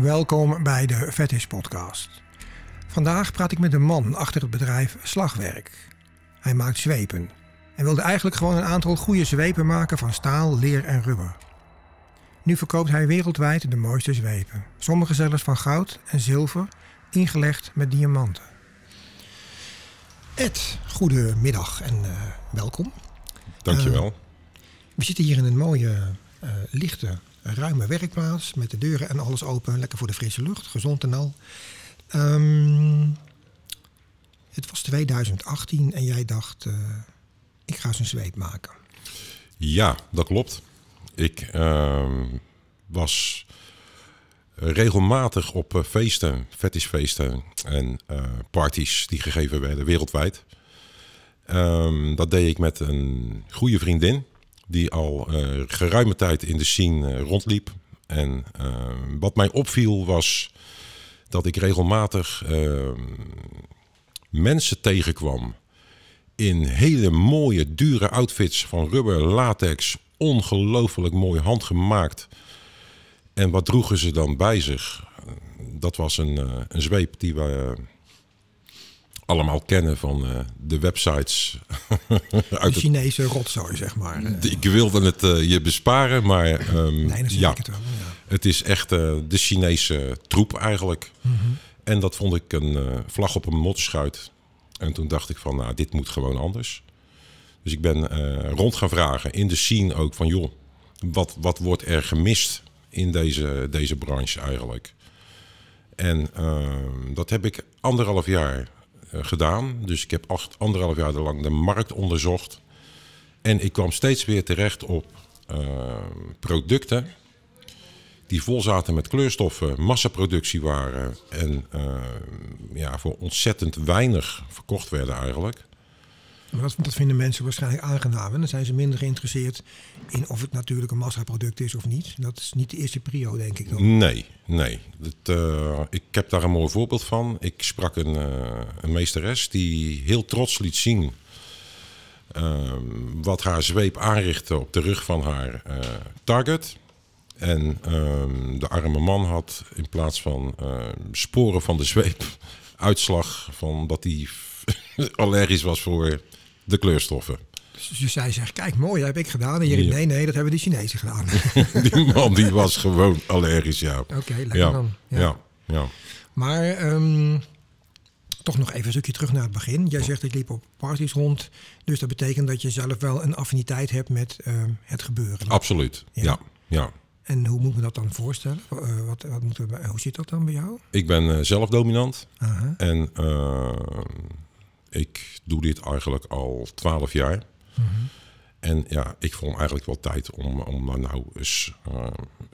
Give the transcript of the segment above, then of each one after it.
Welkom bij de Fetish Podcast. Vandaag praat ik met de man achter het bedrijf Slagwerk. Hij maakt zwepen en wilde eigenlijk gewoon een aantal goede zwepen maken van staal, leer en rubber. Nu verkoopt hij wereldwijd de mooiste zwepen. Sommige zelfs van goud en zilver, ingelegd met diamanten. Ed, goedemiddag en uh, welkom. Dankjewel. Uh, we zitten hier in een mooie, uh, lichte, ruime werkplaats met de deuren en alles open. Lekker voor de frisse lucht, gezond en al. Um, het was 2018 en jij dacht, ik ga eens een zweep maken. Ja, dat klopt. Ik uh, was regelmatig op feesten, fetishfeesten en uh, parties die gegeven werden wereldwijd. Um, dat deed ik met een goede vriendin die al uh, geruime tijd in de scene uh, rondliep. En ehm, wat mij opviel was dat ik regelmatig mensen tegenkwam in hele mooie, dure outfits van rubber, latex, ongelooflijk mooi handgemaakt. En wat droegen ze dan bij zich? Dat was een, een zweep die we allemaal kennen van uh, de websites. uit de Chinese rotzooi, zeg maar. Ik wilde het je besparen, maar um, nee, ja, het, wel, ja, het is echt de Chinese troep eigenlijk. Mhm. Mm -hmm. En dat vond ik een vlag op een motorschuit. En toen dacht ik van, nou, dit moet gewoon anders. Dus ik ben rond gaan vragen, in de scene ook, van joh, wat, wat wordt er gemist in deze, deze branche eigenlijk? En uh, dat heb ik anderhalf jaar gedaan. Dus ik heb acht, anderhalf jaar lang de markt onderzocht. En ik kwam steeds weer terecht op producten die vol zaten met kleurstoffen, massaproductie waren en uh, ja, voor ontzettend weinig verkocht werden eigenlijk. Maar dat, vinden mensen waarschijnlijk aangenaam. En dan zijn ze minder geïnteresseerd in of het natuurlijk een massaproduct is of niet. Dat is niet de eerste prio, denk ik. Dan. Nee, nee. Dat, uh, ik heb daar een mooi voorbeeld van. Ik sprak een, uh, een meesteres die heel trots liet zien... Uh, wat haar zweep aanrichtte op de rug van haar target... En um, de arme man had in plaats van sporen van de zweep uitslag van dat hij allergisch was voor de kleurstoffen. Dus zij zegt, kijk mooi, dat heb ik gedaan. En jullie, nee, nee, dat hebben de Chinezen gedaan. die man die was gewoon allergisch, ja. Oké, okay, lekker ja. dan. Ja. ja, ja. Maar um, toch nog even een stukje terug naar het begin. Jij zegt, ik liep op parties rond. Dus dat betekent dat je zelf wel een affiniteit hebt met uh, het gebeuren. Absoluut, ja. ja. ja. En hoe moet me dat dan voorstellen? Uh, wat, wat moet er, hoe zit dat dan bij jou? Ik ben uh, zelf dominant. -huh. En uh, ik doe dit eigenlijk al twaalf jaar. -huh. En ja, ik vond eigenlijk wel tijd om, om daar nou eens uh,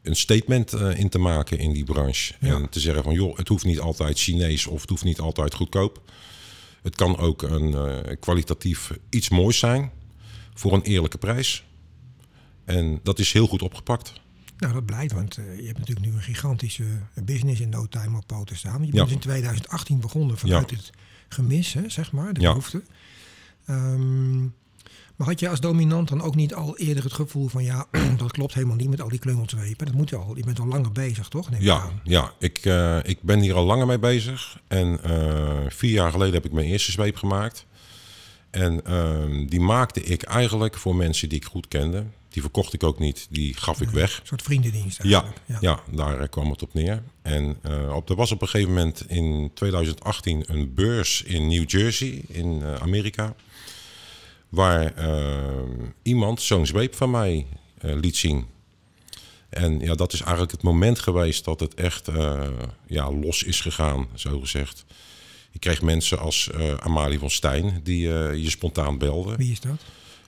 een statement uh, in te maken in die branche. Ja. En te zeggen van joh, het hoeft niet altijd Chinees of het hoeft niet altijd goedkoop. Het kan ook een uh, kwalitatief iets moois zijn voor een eerlijke prijs. En dat is heel goed opgepakt. Nou, dat blijkt, want uh, je hebt natuurlijk nu een gigantische business in no time op poten staan. Je bent Ja. in 2018 begonnen vanuit Ja. het gemis, hè, zeg maar, de Ja. behoefte. Ehm, maar had je als dominant dan ook niet al eerder het gevoel van... ja, dat klopt helemaal niet met al die klungelswepen. Dat moet je al, je bent al langer bezig, toch? Neem Ja, aan. ja. Ik, eh, ik ben hier al langer mee bezig. En eh, vier jaar geleden heb ik mijn eerste zweep gemaakt. En ehm, die maakte ik eigenlijk voor mensen die ik goed kende. Die verkocht ik ook niet, die gaf ik weg. Een soort vriendendienst Ja, eigenlijk. ja. daar eh, kwam het op neer. En eh, op, er was op een gegeven moment in 2018 een beurs in New Jersey in eh, Amerika. Waar iemand zo'n zweep van mij liet zien. En ja, dat is eigenlijk het moment geweest dat het echt ja, los is gegaan, zo gezegd. Je kreeg mensen als Amalie van Stijn, die je spontaan belden Wie is dat?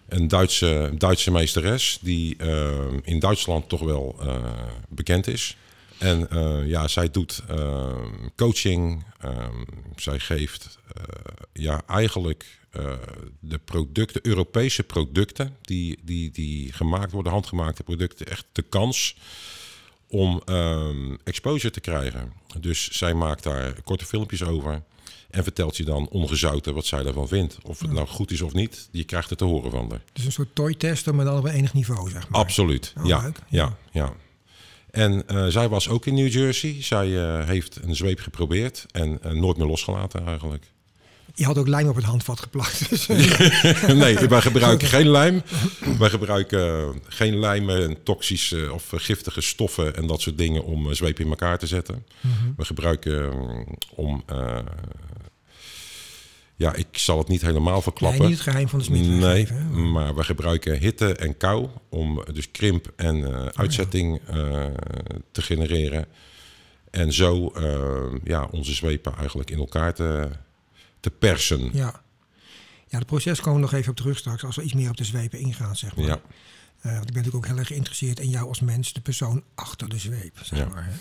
Een Duitse, Duitse meesteres die uh, in Duitsland toch wel uh, bekend is. En uh, ja, zij doet coaching. Um, zij geeft ja, eigenlijk de producten, Europese producten, die, die, die gemaakt worden, handgemaakte producten, echt de kans om um, exposure te krijgen. Dus zij maakt daar korte filmpjes over. En vertelt je dan ongezouten wat zij daarvan vindt. Of het nou goed is of niet, je krijgt het te horen van haar. Dus een soort toy-tester, maar dan op enig niveau, zeg maar. Absoluut, Oh, ja, leuk. ja, ja. En eh, zij was ook in New Jersey. Zij eh, heeft een zweep geprobeerd en eh, nooit meer losgelaten eigenlijk. Je had ook lijm op het handvat geplakt. Dus, nee, wij gebruiken geen lijm. Wij gebruiken geen lijmen, toxische of giftige stoffen en dat soort dingen om zweep in elkaar te zetten. We gebruiken om ja, ik zal het niet helemaal verklappen. Nee, niet het geheim van de smid. Nee, maar we gebruiken hitte en kou om dus krimp en uh, uitzetting uh, te genereren. En zo uh, ja, onze zwepen eigenlijk in elkaar te, te persen. Ja. ja, het proces komen we nog even op terug straks als we iets meer op de zwepen ingaan, zeg maar. Ja. want ik ben natuurlijk ook heel erg geïnteresseerd in jou als mens, de persoon achter de zweep, zeg ja. maar.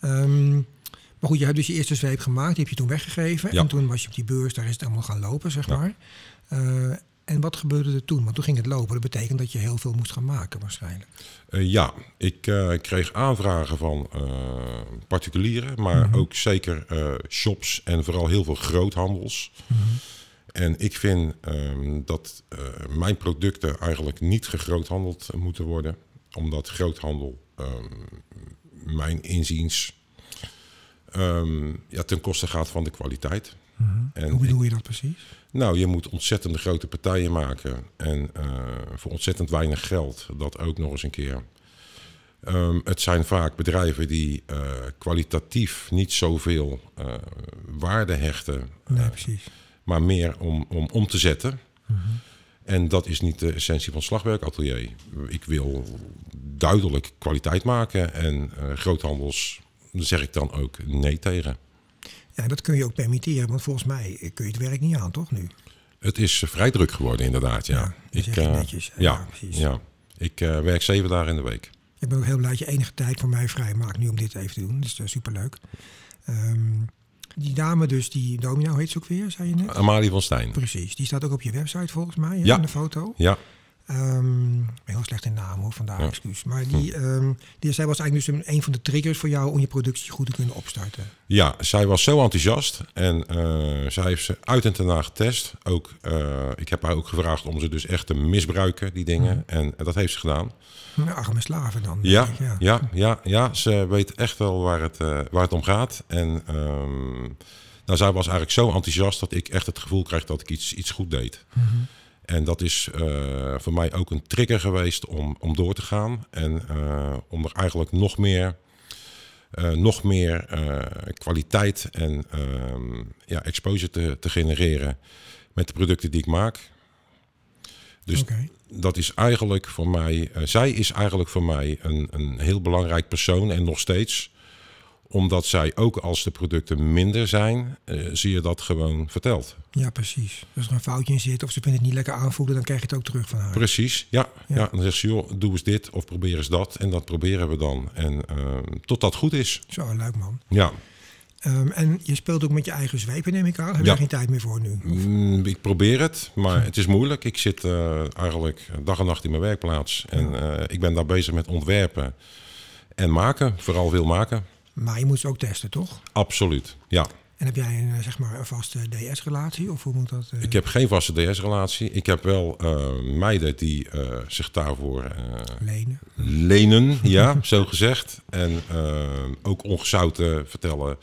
um, Maar goed, je hebt dus je eerste zweep gemaakt, die heb je toen weggegeven. En toen was je op die beurs, daar is het allemaal gaan lopen, zeg maar. Uh, en wat gebeurde er toen? Want toen ging het lopen. Dat betekent dat je heel veel moest gaan maken waarschijnlijk. Uh, ja, ik uh, kreeg aanvragen van particulieren, maar ook zeker shops en vooral heel veel groothandels. Mm -hmm. En ik vind um, dat mijn producten eigenlijk niet gegroothandeld moeten worden. Omdat groothandel, um, mijn inziens, um, ja, ten koste gaat van de kwaliteit. -hmm. en Hoe bedoel je dat precies? Nou, je moet ontzettend grote partijen maken. En uh, voor ontzettend weinig geld. Dat ook nog eens een keer. Um, het zijn vaak bedrijven die uh, kwalitatief niet zoveel uh, waarde hechten. Nee. Maar meer om, om om te zetten. -hmm. En dat is niet de essentie van slagwerkatelier. Ik wil duidelijk kwaliteit maken. En groothandels daar zeg ik dan ook nee tegen. Ja, dat kun je ook permitteren, want volgens mij kun je het werk niet aan, toch nu? Het is vrij druk geworden, inderdaad. Ja, ja ik, uh, netjes. Ja, ja, precies. Ja. Ik uh, werk zeven dagen in de week. Ik ben ook heel blij dat je enige tijd voor mij vrij maakt nu om dit even te doen. Dat is uh, superleuk. Um, die dame dus, die Domino heet ze ook weer, zei je net? Amalie van Stijn. Precies, die staat ook op je website volgens mij, ja. in de foto. Ja. Um, ik ben heel slecht in naam hoor, vandaag, ja. excuus. Maar die, um, die, zij was eigenlijk dus een, een van de triggers voor jou om je productie goed te kunnen opstarten. Ja, zij was zo enthousiast en uh, zij heeft ze uit en ten getest. Ook, uh, ik heb haar ook gevraagd om ze dus echt te misbruiken, die dingen. Mm. En uh, dat heeft ze gedaan. Ja, arme slaven dan. Ja, ik, ja, ja. Ja, ja, ze weet echt wel waar het, waar het om gaat. En um, nou, zij was eigenlijk zo enthousiast dat ik echt het gevoel krijg dat ik iets, iets goed deed. Mm -hmm. En dat is uh, voor mij ook een trigger geweest om, om door te gaan. En uh, om er eigenlijk nog meer, uh, nog meer kwaliteit en ehm, ja, exposure te, te, genereren met de producten die ik maak. Dus okay. dat is eigenlijk voor mij, zij is eigenlijk voor mij een, een heel belangrijk persoon en nog steeds omdat zij ook als de producten minder zijn, uh, zie je dat gewoon verteld. Ja, precies. Als er een foutje in zit of ze vinden het niet lekker aanvoelen, dan krijg je het ook terug van haar. Precies, ja. ja. ja dan zegt ze, joh, doe eens dit of probeer eens dat. En dat proberen we dan. En uh, tot dat goed is. Zo, leuk man. Ja. Um, en je speelt ook met je eigen zwepen, neem ik aan. Heb je ja. geen tijd meer voor nu? Mm, ik probeer het, maar het is moeilijk. Ik zit uh, eigenlijk dag en nacht in mijn werkplaats. En uh, ik ben daar bezig met ontwerpen en maken. Vooral veel maken. Maar je moet ze ook testen, toch? Absoluut, ja. En heb jij een, zeg maar, een vaste DS-relatie? Of hoe moet dat? Uh... Ik heb geen vaste DS-relatie. Ik heb wel uh, meiden die uh, zich daarvoor lenen. Lenen, ja, zo gezegd. En ook ongezouten vertellen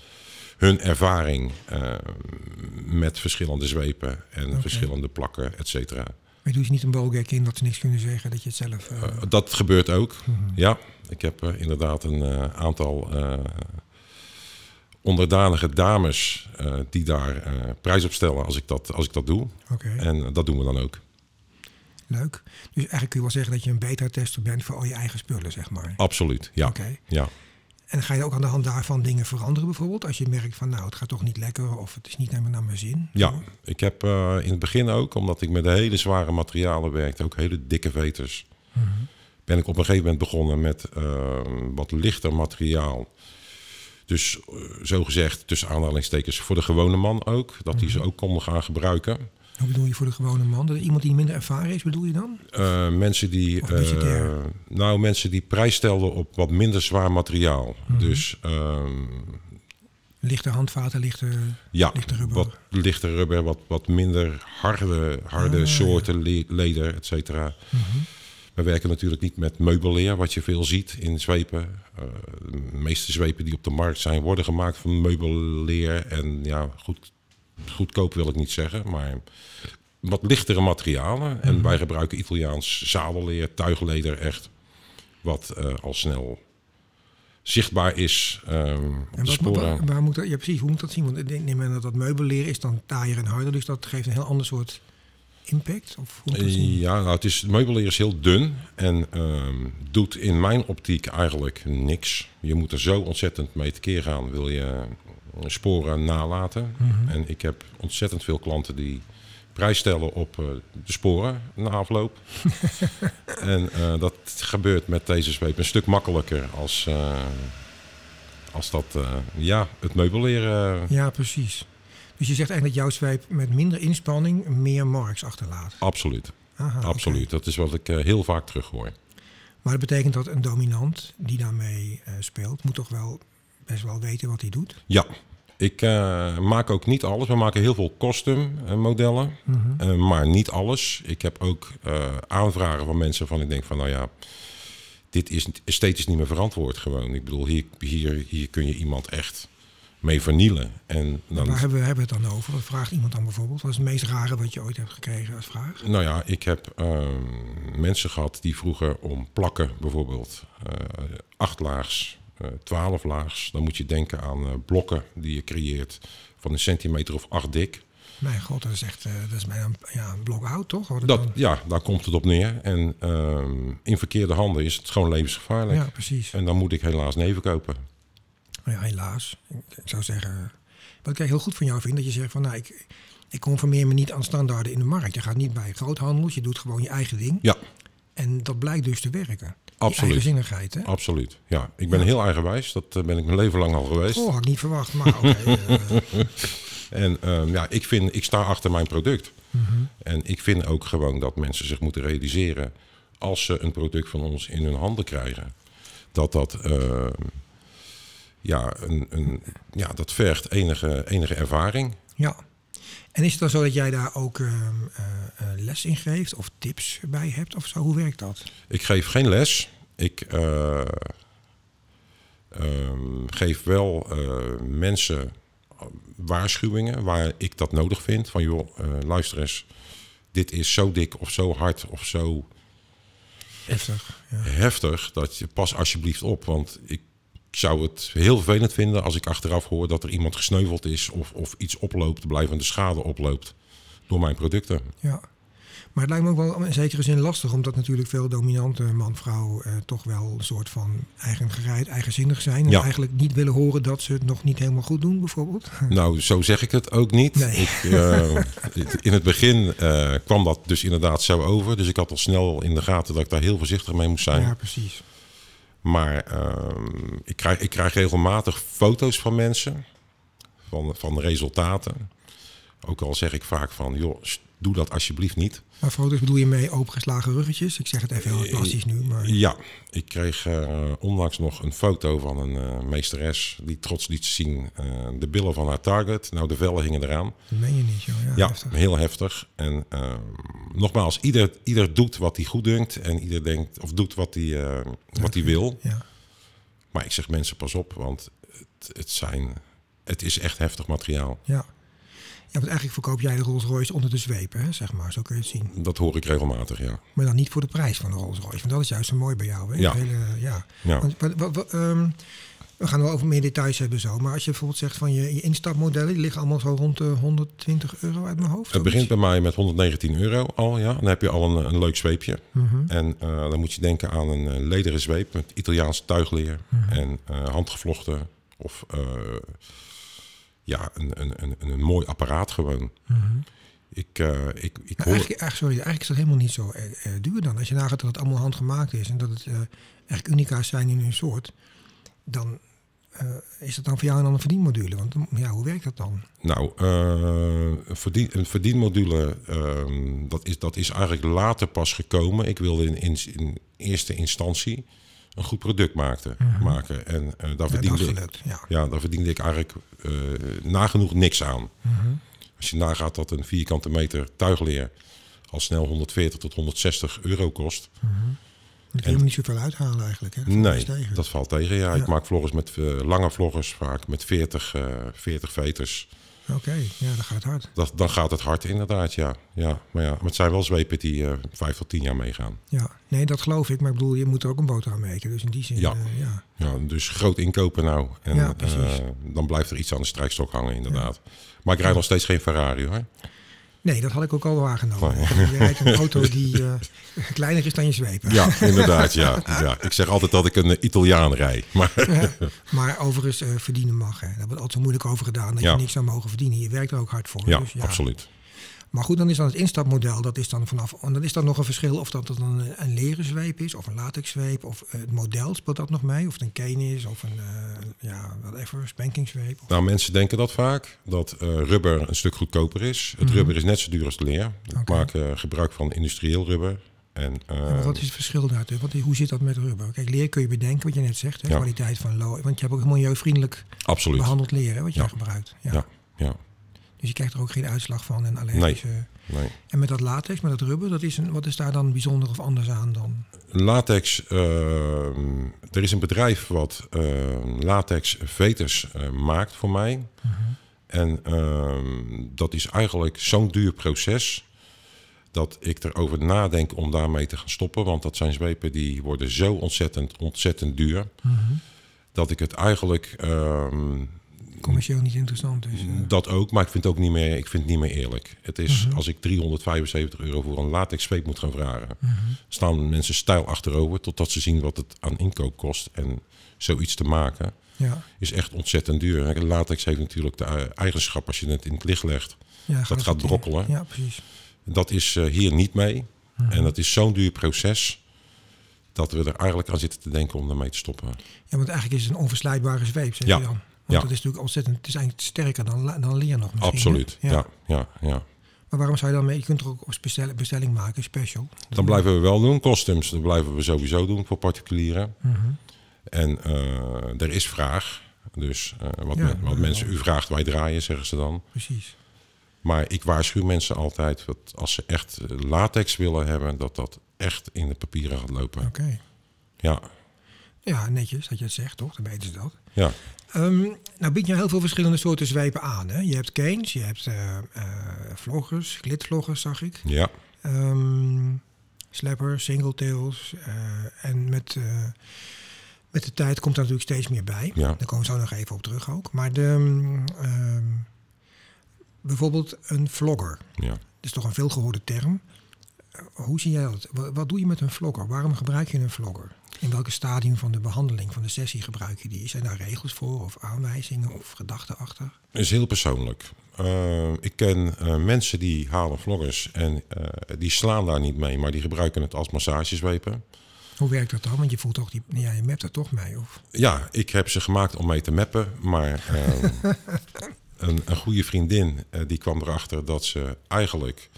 hun ervaring met verschillende zwepen en okay. verschillende plakken, et cetera. Maar doe je niet een bolgek in dat ze niks kunnen zeggen, dat je het zelf... dat gebeurt ook, mm -hmm. ja. Ik heb uh, inderdaad een aantal onderdanige dames die daar prijs op stellen als ik dat, als ik dat doe. Okay. En dat doen we dan ook. Leuk. Dus eigenlijk kun je wel zeggen dat je een beta-tester bent voor al je eigen spullen, zeg maar. Absoluut, ja. Okay. ja. En ga je ook aan de hand daarvan dingen veranderen bijvoorbeeld? Als je merkt van nou, het gaat toch niet lekker of het is niet helemaal naar mijn zin? Ja, ik heb uh, in het begin ook, omdat ik met hele zware materialen werkte, ook hele dikke veters. Mm -hmm ben ik op een gegeven moment begonnen met uh, wat lichter materiaal. Dus uh, zo gezegd, tussen aanhalingstekens, voor de gewone man ook. Dat die ze ook konden gaan gebruiken. Hoe bedoel je voor de gewone man? Iemand die minder ervaren is, bedoel je dan? Uh, mensen die, nou, mensen die prijs stelden op wat minder zwaar materiaal. Mm -hmm. Dus lichte handvaten, lichte, ja, lichte rubber. wat lichte rubber, wat, wat minder harde, harde ah, soorten leder, et cetera. Mm -hmm. We werken natuurlijk niet met meubelleer, wat je veel ziet in zwepen. Uh, de meeste zwepen die op de markt zijn, worden gemaakt van meubelleer. En ja, goed, goedkoop wil ik niet zeggen, maar wat lichtere materialen. En wij gebruiken Italiaans zadelleer, tuigleder echt. Wat uh, al snel zichtbaar is. Um, en wat, waar, waar, moet dat, ja, precies, hoe moet dat zien? Want ik neem aan dat dat meubelleer is dan taaier en harder. Dus dat geeft een heel ander soort impact? Of hoe ja, nou, het, is, het meubelleer is heel dun en um, doet in mijn optiek eigenlijk niks. Je moet er zo ontzettend mee tekeer gaan, wil je sporen nalaten. Mm -hmm. En ik heb ontzettend veel klanten die prijs stellen op uh, de sporen na afloop. en uh, dat gebeurt met deze zweep een stuk makkelijker als, uh, als dat, ja, het meubelleer. Ja, precies. Dus je zegt eigenlijk dat jouw zweep met minder inspanning meer marks achterlaat. Absoluut. Aha, Absoluut. Okay. Dat is wat ik heel vaak terughoor. Maar dat betekent dat een dominant die daarmee speelt, moet toch wel best wel weten wat hij doet? Ja, ik uh, maak ook niet alles. We maken heel veel custom uh, modellen, -hmm. uh, maar niet alles. Ik heb ook aanvragen van mensen van ik denk van nou ja, dit is esthetisch niet meer verantwoord gewoon. Ik bedoel, hier, hier, hier kun je iemand echt mee vernielen. En dan... Waar hebben we, hebben het dan over? Wat vraagt iemand dan bijvoorbeeld? Wat is het meest rare wat je ooit hebt gekregen als vraag? Nou ja, ik heb ehm, mensen gehad die vroegen om plakken bijvoorbeeld. achtlaags 12 laags, dan moet je denken aan uh, blokken die je creëert van een centimeter of acht dik. Mijn god, dat is echt uh, dat is bijna een, ja, een blok hout, toch? Dat, dan... Ja, daar komt het op neer. En uh, in verkeerde handen is het gewoon levensgevaarlijk. Ja, precies. En dan moet ik helaas neven kopen. Ja, helaas. Ik, ik zou zeggen, wat ik heel goed van jou vind, dat je zegt van nou, ik, ik conformeer me niet aan standaarden in de markt. Je gaat niet bij groothandels, je doet gewoon je eigen ding. Ja. En dat blijkt dus te werken. Absoluut. hè? Absoluut, ja. Ik ben ja. heel eigenwijs. Dat uh, ben ik mijn leven lang al geweest. Oh, had ik niet verwacht, maar oké. Okay, uh. en uh, ja, ik, vind, ik sta achter mijn product. Mm -hmm. En ik vind ook gewoon dat mensen zich moeten realiseren... als ze een product van ons in hun handen krijgen... dat dat, ja, een, een, ja, dat vergt enige, enige ervaring. Ja. En is het dan zo dat jij daar ook uh, uh, les in geeft of tips bij hebt of zo? Hoe werkt dat? Ik geef geen les. Ik uh, geef wel mensen waarschuwingen waar ik dat nodig vind. Van joh, luister eens, dit is zo dik of zo hard of zo heftig. Ja. Heftig dat je pas alsjeblieft op, want ik ik zou het heel vervelend vinden als ik achteraf hoor dat er iemand gesneuveld is of, of iets oploopt, blijvende schade oploopt door mijn producten. Ja, maar het lijkt me ook wel in zekere zin lastig, omdat natuurlijk veel dominante man-vrouw eh, toch wel een soort van eigen gereid, eigenzinnig zijn. En ja. eigenlijk niet willen horen dat ze het nog niet helemaal goed doen, bijvoorbeeld. Nou, zo zeg ik het ook niet. Nee. Ik, uh, in het begin uh, kwam dat dus inderdaad zo over. Dus ik had al snel in de gaten dat ik daar heel voorzichtig mee moest zijn. Ja, precies. Maar uh, ik, krijg, ik krijg regelmatig foto's van mensen, van, van resultaten. Ook al zeg ik vaak van, joh, doe dat alsjeblieft niet. Maar foto's bedoel je mee opengeslagen ruggetjes? Ik zeg het even heel plastisch nu. Maar... Ja, ik kreeg uh, onlangs nog een foto van een uh, meesteres die trots liet zien uh, de billen van haar target. Nou, de vellen hingen eraan. Dat meen je niet, joh. Ja, ja heftig. heel heftig. En ehm, nogmaals, ieder, ieder doet wat hij goed denkt en ieder denkt of doet wat hij, wat hij wil. Ja. Maar ik zeg mensen, pas op, want het, het, zijn, het is echt heftig materiaal. Ja. Ja, want eigenlijk verkoop jij de Rolls Royce onder de zweep, hè, zeg maar. Zo kun je het zien. Dat hoor ik regelmatig, ja. Maar dan niet voor de prijs van de Rolls Royce. Want dat is juist zo mooi bij jou. Hè? Ja. Hele, ja. ja. Want, wat, wat, um, we gaan wel over meer details hebben zo. Maar als je bijvoorbeeld zegt van je, je instapmodellen, die liggen allemaal zo rond de 120 euro uit mijn hoofd. Het begint bij mij met 119 euro al, ja. Dan heb je al een, een leuk zweepje. Mm -hmm. En uh, dan moet je denken aan een uh, lederen zweep met Italiaans tuigleer Mhm. mm -hmm. en uh, handgevlochten of ja, een, een, een, een, mooi apparaat gewoon. Mm -hmm. Ik, uh, ik, ik hoor... eigenlijk, eigenlijk, sorry, eigenlijk is dat helemaal niet zo uh, duur dan. Als je nagaat dat het allemaal handgemaakt is en dat het uh, echt unica's zijn in hun soort, dan is dat dan voor jou dan een verdienmodule? Want ja, hoe werkt dat dan? Nou, een, verdien, een verdienmodule, ehm, dat, is, dat is eigenlijk later pas gekomen. Ik wilde in, in, in eerste instantie een goed product maakte, mm -hmm. maken. En uh, daar, verdiende ja, ik, ja. ja, daar verdiende ik eigenlijk uh, nagenoeg niks aan. Mm -hmm. Als je nagaat dat een vierkante meter tuigleer al snel 140 tot 160 euro kost. Dan kun je hem niet zoveel uithalen eigenlijk. Hè? Dat valt Nee, dat valt tegen. Ja, Ja. ik maak vloggers met eh, lange vloggers, vaak met 40, eh 40 veters. Oké, ja, dat gaat hard. Dat, dan gaat het hard inderdaad, ja. ja. Maar ja, maar het zijn wel zwepen die eh vijf tot tien jaar meegaan. Ja, nee, dat geloof ik. Maar ik bedoel, je moet er ook een boterham eten. Dus in die zin, Ja. eh, ja. Ja, dus groot inkopen nou. En Ja, eh, dan blijft er iets aan de strijkstok hangen inderdaad. Maar ik rijd nog steeds geen Ferrari hoor. Nee, dat had ik ook al waargenomen. Oh, Je rijdt een auto die eh, kleiner is dan je zweep. Ja, inderdaad, ja. ja. Ik zeg altijd dat ik een eh, Italiaan rij. Maar Maar overigens eh, verdienen mag. Hè. Daar wordt altijd zo moeilijk over gedaan dat Ja. je niks zou mogen verdienen. Je werkt er ook hard voor. ja, dus absoluut. Maar goed, dan is dan het instapmodel. Dat is dan vanaf. En dan is dan nog een verschil of dat dan een, een leren zweep is, of een latex zweep, of eh, het model speelt dat nog mee, of het een cane is, of een eh, ja, whatever, spanking Of, Nou, mensen denken dat vaak, dat eh, rubber een stuk goedkoper is. Het rubber is net zo duur als de leer. Ik Mhm. Maak eh, gebruik van industrieel rubber. En, wat is het verschil daar? Wat, hoe zit dat met rubber? Kijk, leer kun je bedenken, wat je net zegt, hè, Ja. kwaliteit van lo. Want je hebt ook milieuvriendelijk absoluut. behandeld leer, hè, wat je Ja. gebruikt. Ja. Ja, ja, Dus je krijgt er ook geen uitslag van en allergische. nee. En met dat latex, met dat rubber, dat is een, wat is daar dan bijzonder of anders aan dan? Latex, eh, er is een bedrijf wat eh, latex veters eh, maakt voor mij. En eh, dat is eigenlijk zo'n duur proces dat ik erover nadenk om daarmee te gaan stoppen. Want dat zijn zwepen die worden zo ontzettend, ontzettend duur. Dat ik het eigenlijk, ehm, Commercieel niet interessant is. eh. dat ook, maar ik vind het ook niet meer, ik vind het niet meer eerlijk. Het is als ik 375 euro voor een latex zweep moet gaan vragen, staan mensen stijl achterover totdat ze zien wat het aan inkoop kost. En zoiets te maken Ja, is echt ontzettend duur. Latex heeft natuurlijk de eigenschap als je het in het licht legt. ja Dat gaat brokkelen. Ja, precies. Dat is eh, hier niet mee. En dat is zo'n duur proces dat we er eigenlijk aan zitten te denken om daarmee te stoppen. Ja, want eigenlijk is het een onverslijtbare zweep, zeg Ja. je dan. Want Ja. dat is natuurlijk ontzettend, het is eigenlijk sterker dan, dan leer nog misschien. Absoluut. Ja. Ja, ja, Maar waarom zou je dan mee, je kunt er ook bestelling, bestelling maken, special. Dan blijven we wel doen. Customs, dat blijven we sowieso doen voor particulieren. Mhm. En eh, er is vraag. Dus eh, wat, Ja, wat mensen u vraagt, wij draaien, zeggen ze dan. Precies. Maar ik waarschuw mensen altijd dat als ze echt eh, latex willen hebben, dat dat echt in de papieren gaat lopen. Oké. Ja, Ja, netjes dat je het zegt, toch? Dan weten ze dat. ja, Ehm, nou bied je heel veel verschillende soorten zwepen aan. Hè? Je hebt canes, je hebt eh eh, vloggers, glitvloggers zag ik. ja, Ehm slappers, singletails. eh en met, met de tijd komt er natuurlijk steeds meer bij. Ja. Daar komen we zo nog even op terug ook. Maar de, ehm, bijvoorbeeld een vlogger. ja. Dat is toch een veelgehoorde term. Hoe zie jij dat? Wat, wat doe je met een vlogger? Waarom gebruik je een vlogger? In welke stadium van de behandeling, van de sessie gebruik je die? Zijn daar regels voor of aanwijzingen of gedachten achter? is heel persoonlijk. Eh, ik ken eh, mensen die halen vloggers en eh, die slaan daar niet mee, maar die gebruiken het als massageswepen. Hoe werkt dat dan? Want je voelt toch die, ja, je mapt er toch mee? Of? Ja, ik heb ze gemaakt om mee te mappen, maar eh, een, een goede vriendin die kwam erachter dat ze eigenlijk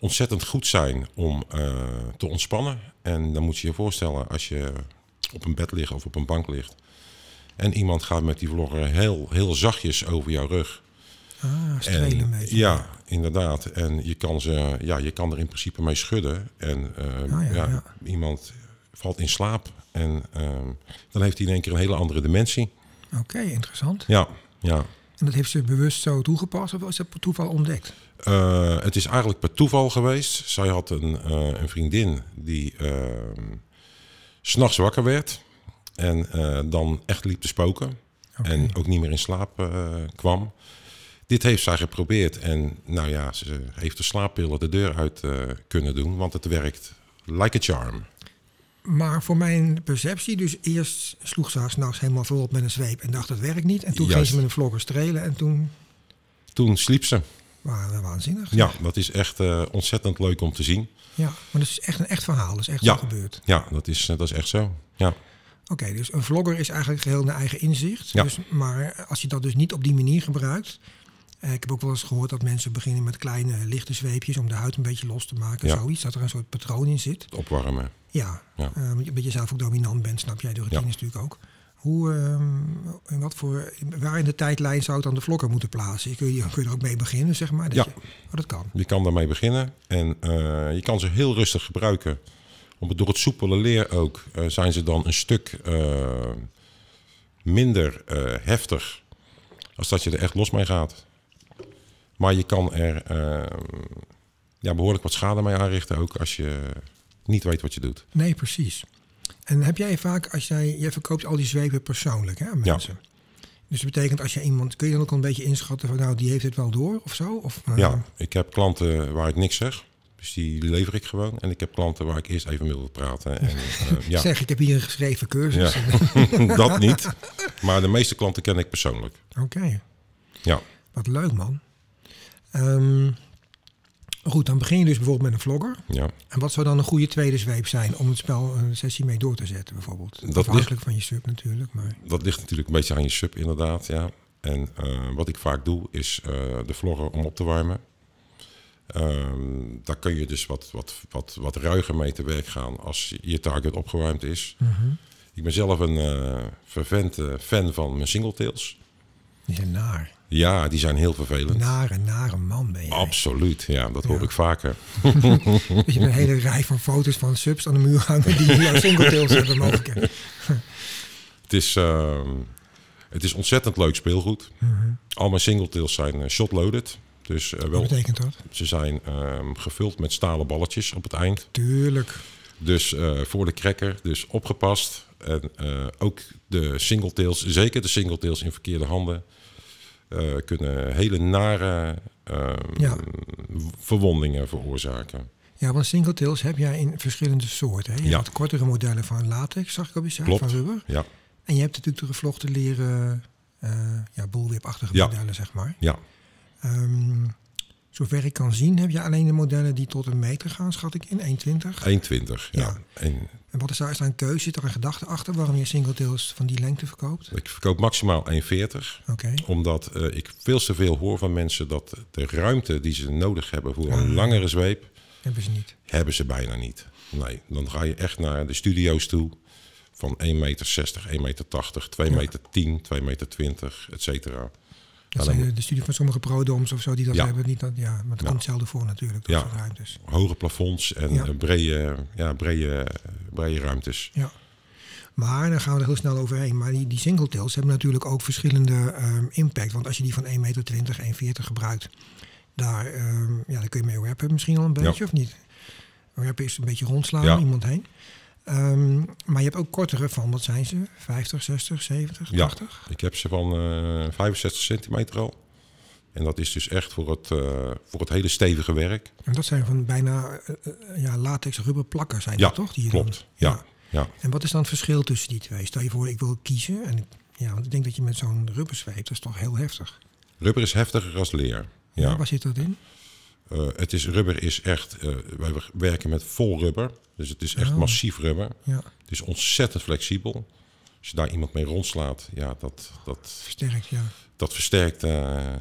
ontzettend goed zijn om eh, te ontspannen. En dan moet je je voorstellen als je op een bed ligt of op een bank ligt en iemand gaat met die vlogger heel, heel zachtjes over jouw rug. Ah, strelen En, beetje. ja, inderdaad. En je kan, ze, ja, je kan er in principe mee schudden. En eh, ja, ja, ja. iemand valt in slaap. En eh, dan heeft hij in één keer een hele andere dimensie. Oké, interessant. Ja, ja. En dat heeft ze bewust zo toegepast of was dat per toeval ontdekt? Eh, het is eigenlijk per toeval geweest. Zij had een, eh, een vriendin die uh, s'nachts wakker werd. En eh, dan echt liep te spoken. En ook niet meer in slaap kwam. Dit heeft zij geprobeerd. En nou ja, ze heeft de slaappillen de deur uit kunnen doen. Want het werkt like a charm. Maar voor mijn perceptie, dus eerst sloeg ze haar s'nachts helemaal volop met een zweep en dacht dat werkt niet. En toen ging Juist. ze met een vlogger strelen en toen Toen sliep ze. we waanzinnig. Ja, dat is echt eh, ontzettend leuk om te zien. ja, maar dat is echt een echt verhaal, dat is echt Ja. zo gebeurd. Ja, dat is, eh, dat is echt zo. Ja, Oké, dus een vlogger is eigenlijk geheel naar eigen inzicht. Ja. Dus, maar als je dat dus niet op die manier gebruikt. Eh, Ik heb ook wel eens gehoord dat mensen beginnen met kleine lichte zweepjes om de huid een beetje los te maken. Ja. Zoiets, dat er een soort patroon in zit. opwarmen. Ja, Ja. eh, omdat je zelf ook dominant bent, snap jij de routines Ja. natuurlijk ook. Hoe, in wat voor, waar in de tijdlijn zou het dan de vlokker moeten plaatsen? Kun je, kun je er ook mee beginnen, zeg maar? Dat Ja. Je, oh, dat kan. Je kan daarmee beginnen en eh, je kan ze heel rustig gebruiken. Omdat door het soepele leer ook eh, zijn ze dan een stuk eh, minder eh, heftig als dat je er echt los mee gaat. Maar je kan er eh, ja, behoorlijk wat schade mee aanrichten ook als je niet weet wat je doet. Nee, precies. En heb jij vaak, als jij, jij verkoopt al die zwepen persoonlijk hè, aan Ja. mensen. Dus dat betekent als je iemand, kun je dan ook al een beetje inschatten van nou, die heeft het wel door of zo? Of, eh, Ja, ik heb klanten waar ik niks zeg. Dus die lever ik gewoon. En ik heb klanten waar ik eerst even mee wil praten. En, eh, ja. Zeg, ik heb hier een geschreven cursus. Ja, dat niet. Maar de meeste klanten ken ik persoonlijk. Oké, Ja, wat leuk man. Ehm, goed, dan begin je dus bijvoorbeeld met een vlogger. ja. En wat zou dan een goede tweede zweep zijn om het spel een sessie mee door te zetten bijvoorbeeld? ligt- Afhankelijk van je sub natuurlijk, maar dat ligt natuurlijk een beetje aan je sub inderdaad. Ja. En eh, wat ik vaak doe is eh, de vlogger om op te warmen. Ehm, daar kun je dus wat, wat, wat, wat ruiger mee te werk gaan als je target opgewarmd is. Ik ben zelf een eh vervente fan van mijn singletails. die zijn naar. Ja, die zijn heel vervelend. Nare, nare man ben je. Absoluut, ja, dat hoor Ja. ik vaker. Je hebt een hele rij van foto's van subs aan de muur hangen die jouw singletails hebben mogelijk. Het is, ehm, het is ontzettend leuk speelgoed. Al mijn singletails zijn eh, shot-loaded. Dus eh, Wat wel, betekent dat? ze zijn ehm, gevuld met stalen balletjes op het eind. Tuurlijk. Dus eh, voor de cracker, dus opgepast. En ook de singletails, zeker de singletails in verkeerde handen, eh, kunnen hele nare ehm, Ja. verwondingen veroorzaken. Ja, want singletails heb jij in verschillende soorten. Hè? Je Ja. hebt kortere modellen van latex, zag ik site, Klopt. van rubber. Ja, En je hebt natuurlijk de gevlochten leren, eh ja, bullwhip-achtige Ja. modellen, zeg maar. ja, Ehm, zover ik kan zien heb je alleen de modellen die tot een meter gaan, schat ik in, 1,20. 1,20. Ja. Ja. En wat is daar, is daar een keuze? Zit er een gedachte achter waarom je singletails van die lengte verkoopt? ik verkoop maximaal 1,40. Oké. Omdat eh, ik veel te veel hoor van mensen dat de ruimte die ze nodig hebben voor een Ah. langere zweep, Hebben ze niet. hebben ze bijna niet. Nee, dan ga je echt naar de studio's toe van 1,60 meter, 1,80 meter, 2 Ja. meter 10, 2 meter 20, et cetera. Dat zijn de, de studie van sommige prodoms of zo die dat Ja. hebben. Niet dat, ja, maar Ja. komt zelden voor natuurlijk, dat Ja. soort ruimtes. Hoge plafonds en Ja. brede, ja, brede, brede ruimtes. Ja. Maar, daar gaan we er heel snel overheen. Maar die, die singletails hebben natuurlijk ook verschillende ehm, impact. Want als je die van 1,20 meter, 1,40 gebruikt, daar, ehm, ja, daar kun je mee rappen misschien al een beetje, of niet? Rappen is een beetje rondslaan iemand heen. Ehm, maar je hebt ook kortere van, wat zijn ze? 50, 60, 70, Ja. 80? Ik heb ze van eh 65 centimeter al. En dat is dus echt voor het, eh, voor het hele stevige werk. En dat zijn van bijna eh, ja, latex rubber plakken zijn Ja, dat toch? Die klopt. Ja, ja. En wat is dan het verschil tussen die twee? Stel je voor, ik wil kiezen. En ik, ja, want ik denk dat je met zo'n rubbersweep, dat is toch heel heftig. Rubber is heftiger als leer. Ja. Waar zit dat in? Eh, het is, rubber is echt, eh, wij werken met vol rubber. Dus het is echt Oh. massief rubber. Ja, Het is ontzettend flexibel. Als je daar iemand mee rondslaat, ja, dat, dat, versterkt, ja. dat versterkt eh,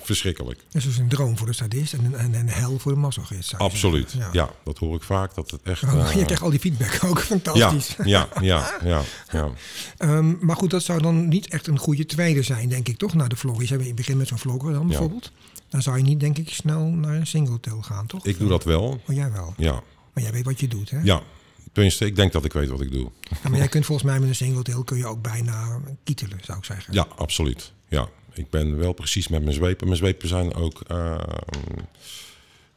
verschrikkelijk. Dat is dus een droom voor de sadist en een, en een hel voor de masochist. Absoluut. Ja. dat hoor ik vaak. Dat het echt. Oh, eh, je krijgt al die feedback ook, fantastisch. ja, ja, ja, ja. Ehm, maar goed, dat zou dan niet echt een goede tweede zijn, denk ik, toch? Naar de vlog. Je begint met zo'n vlogger dan bijvoorbeeld. Dan zou je niet, denk ik, snel naar een singletail gaan, toch? Ik doe dat wel. Oh, jij wel. Ja, Maar jij weet wat je doet, hè? ja. Tenminste, ik denk dat ik weet wat ik doe. Ja, maar jij kunt volgens mij met een singletail kun je ook bijna kietelen, zou ik zeggen. Ja, absoluut. Ja, ik ben wel precies met mijn zwepen. Mijn zwepen zijn ook eh,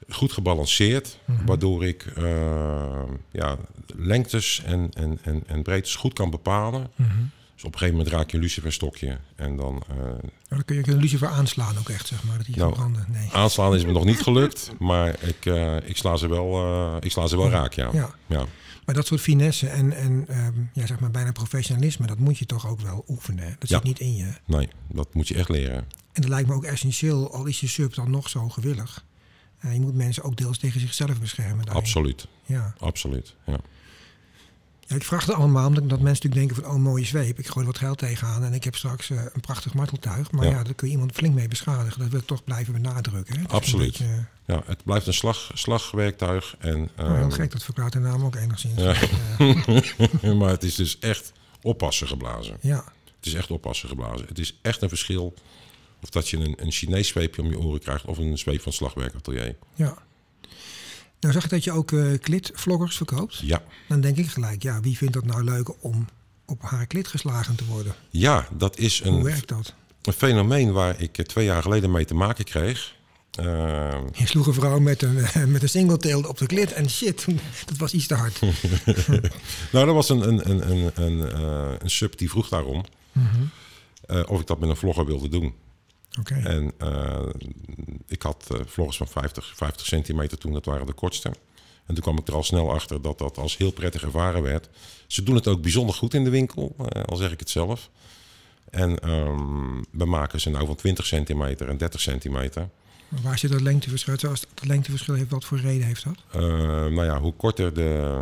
goed gebalanceerd, Mhm. waardoor ik eh, ja, lengtes en, en, en, en breedtes goed kan bepalen. Mhm. Dus op een gegeven moment raak je een luciferstokje en dan eh, Maar dan kun je een lucifer aanslaan ook echt, zeg maar. Dat die Nou, branden. Nee. aanslaan is me nog niet gelukt, maar ik, eh, ik sla ze wel, eh, ik sla ze wel raak, ja. Ja. ja. Maar dat soort finesse en, en ehm, ja, zeg maar bijna professionalisme, dat moet je toch ook wel oefenen. Dat Ja. zit niet in je. Nee, dat moet je echt leren. En dat lijkt me ook essentieel, al is je sub dan nog zo gewillig. Eh, je moet mensen ook deels tegen zichzelf beschermen. daarin. Absoluut, Ja. absoluut. Ja. Ja, ik vraag het allemaal omdat dat mensen natuurlijk denken van, oh mooie zweep, ik gooi er wat geld tegenaan en ik heb straks eh, een prachtig marteltuig. Maar ja. Ja. daar kun je iemand flink mee beschadigen. Dat wil ik toch blijven benadrukken. Hè? Absoluut. beetje, ja, het blijft een slag, slagwerktuig. En, oh, ehm, gek, dat verklaart de naam ook enigszins. Ja. Eh, maar het is dus echt oppassen geblazen. Ja. Het is echt oppassen geblazen. Het is echt een verschil of dat je een, een Chinees zweepje om je oren krijgt of een zweep van slagwerkatelier. Ja. Nou zag ik dat je ook uh, klitvloggers verkoopt. Ja. Dan denk ik gelijk, ja, wie vindt dat nou leuk om op haar klit geslagen te worden? Ja, dat is een, Hoe werkt dat? een fenomeen waar ik eh, twee jaar geleden mee te maken kreeg. Uh, je sloeg een vrouw met een, met een singletail op de klit en shit, dat was iets te hard. nou, dat was een, een, een, een, een, uh, een sub die vroeg daarom uh, of ik dat met een vlogger wilde doen. Okay. En uh, ik had uh, vloggers van 50, 50 centimeter toen, dat waren de kortste. En toen kwam ik er al snel achter dat dat als heel prettig ervaren werd. Ze doen het ook bijzonder goed in de winkel, uh, al zeg ik het zelf. En um, we maken ze nou van 20 centimeter en 30 centimeter. Maar waar zit dat lengteverschil? Zoals dat lengteverschil heeft, wat voor reden heeft dat? nou ja, hoe korter de,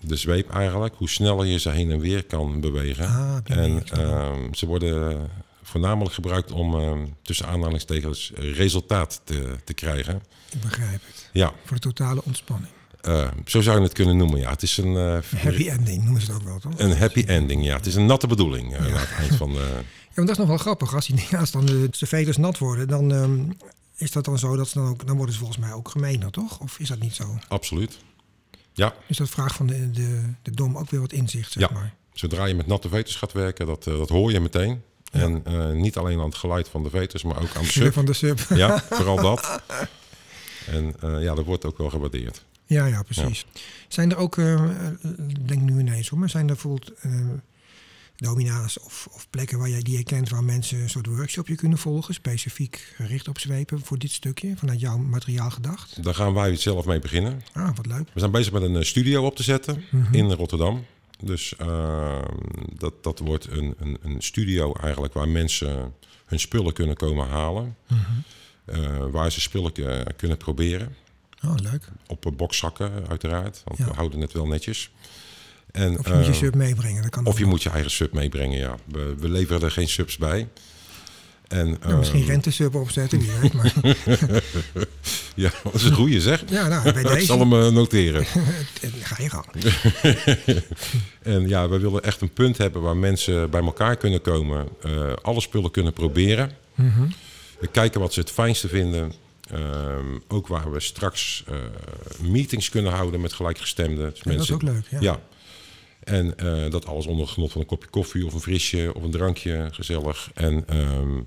de zweep eigenlijk, hoe sneller je ze heen en weer kan bewegen. Ah, en uh, ze worden voornamelijk gebruikt om uh, tussen aanhalingstekens resultaat te, te krijgen. Ik begrijp het. Ja. Voor de totale ontspanning. Uh, zo zou je het kunnen noemen, ja. Het is een... Uh, happy ending noemen ze het ook wel, toch? Een happy ending, ja. Het is een natte bedoeling ja. aan het eind van... Ja, maar dat is nog wel grappig. Als, die, als dan de, de veters nat worden, dan um, is dat dan zo dat ze dan ook... Dan worden ze volgens mij ook gemeener, toch? Of is dat niet zo? Absoluut. Ja. Is dat vraag van de, de, de dom ook weer wat inzicht, zeg ja. maar? Zodra je met natte veters gaat werken, dat, uh, dat hoor je meteen. En uh, niet alleen aan het geluid van de veters, maar ook aan de sub. van de sub. Ja, vooral dat. En uh, ja, dat wordt ook wel gewaardeerd. Ja, ja, precies. Ja. Zijn er ook, uh, denk nu ineens hoor, maar zijn er bijvoorbeeld domina's of, of, plekken waar jij die je kent waar mensen een soort workshopje kunnen volgen, specifiek gericht op zwepen voor dit stukje, vanuit jouw materiaal gedacht? Daar gaan wij zelf mee beginnen. Ah, wat leuk. We zijn bezig met een studio op te zetten mm -hmm. in Rotterdam. Dus uh, dat, dat wordt een, een, een, studio eigenlijk waar mensen hun spullen kunnen komen halen. Mm -hmm. uh, waar ze spullen kunnen proberen. Oh, leuk. Op bokszakken uiteraard, want ja. we houden het wel netjes. En, of je moet je sub meebrengen. Dat kan of je moet je eigen sub meebrengen, ja. We, we leveren er geen subs bij. En, ja, misschien rentesub opzetten, wie weet. Maar. ja, dat is een goeie zeg. Ja, nou, bij deze. Ik zal hem uh, noteren. Ga je gang. en ja, we willen echt een punt hebben waar mensen bij elkaar kunnen komen. Uh, alle spullen kunnen proberen. Mm -hmm. We kijken wat ze het fijnste vinden. Um, ook waar we straks uh, meetings kunnen houden met gelijkgestemden. Dus mensen, dat is ook leuk, ja. ja. En dat alles onder genot van een kopje koffie of een frisje of een drankje, gezellig. En um,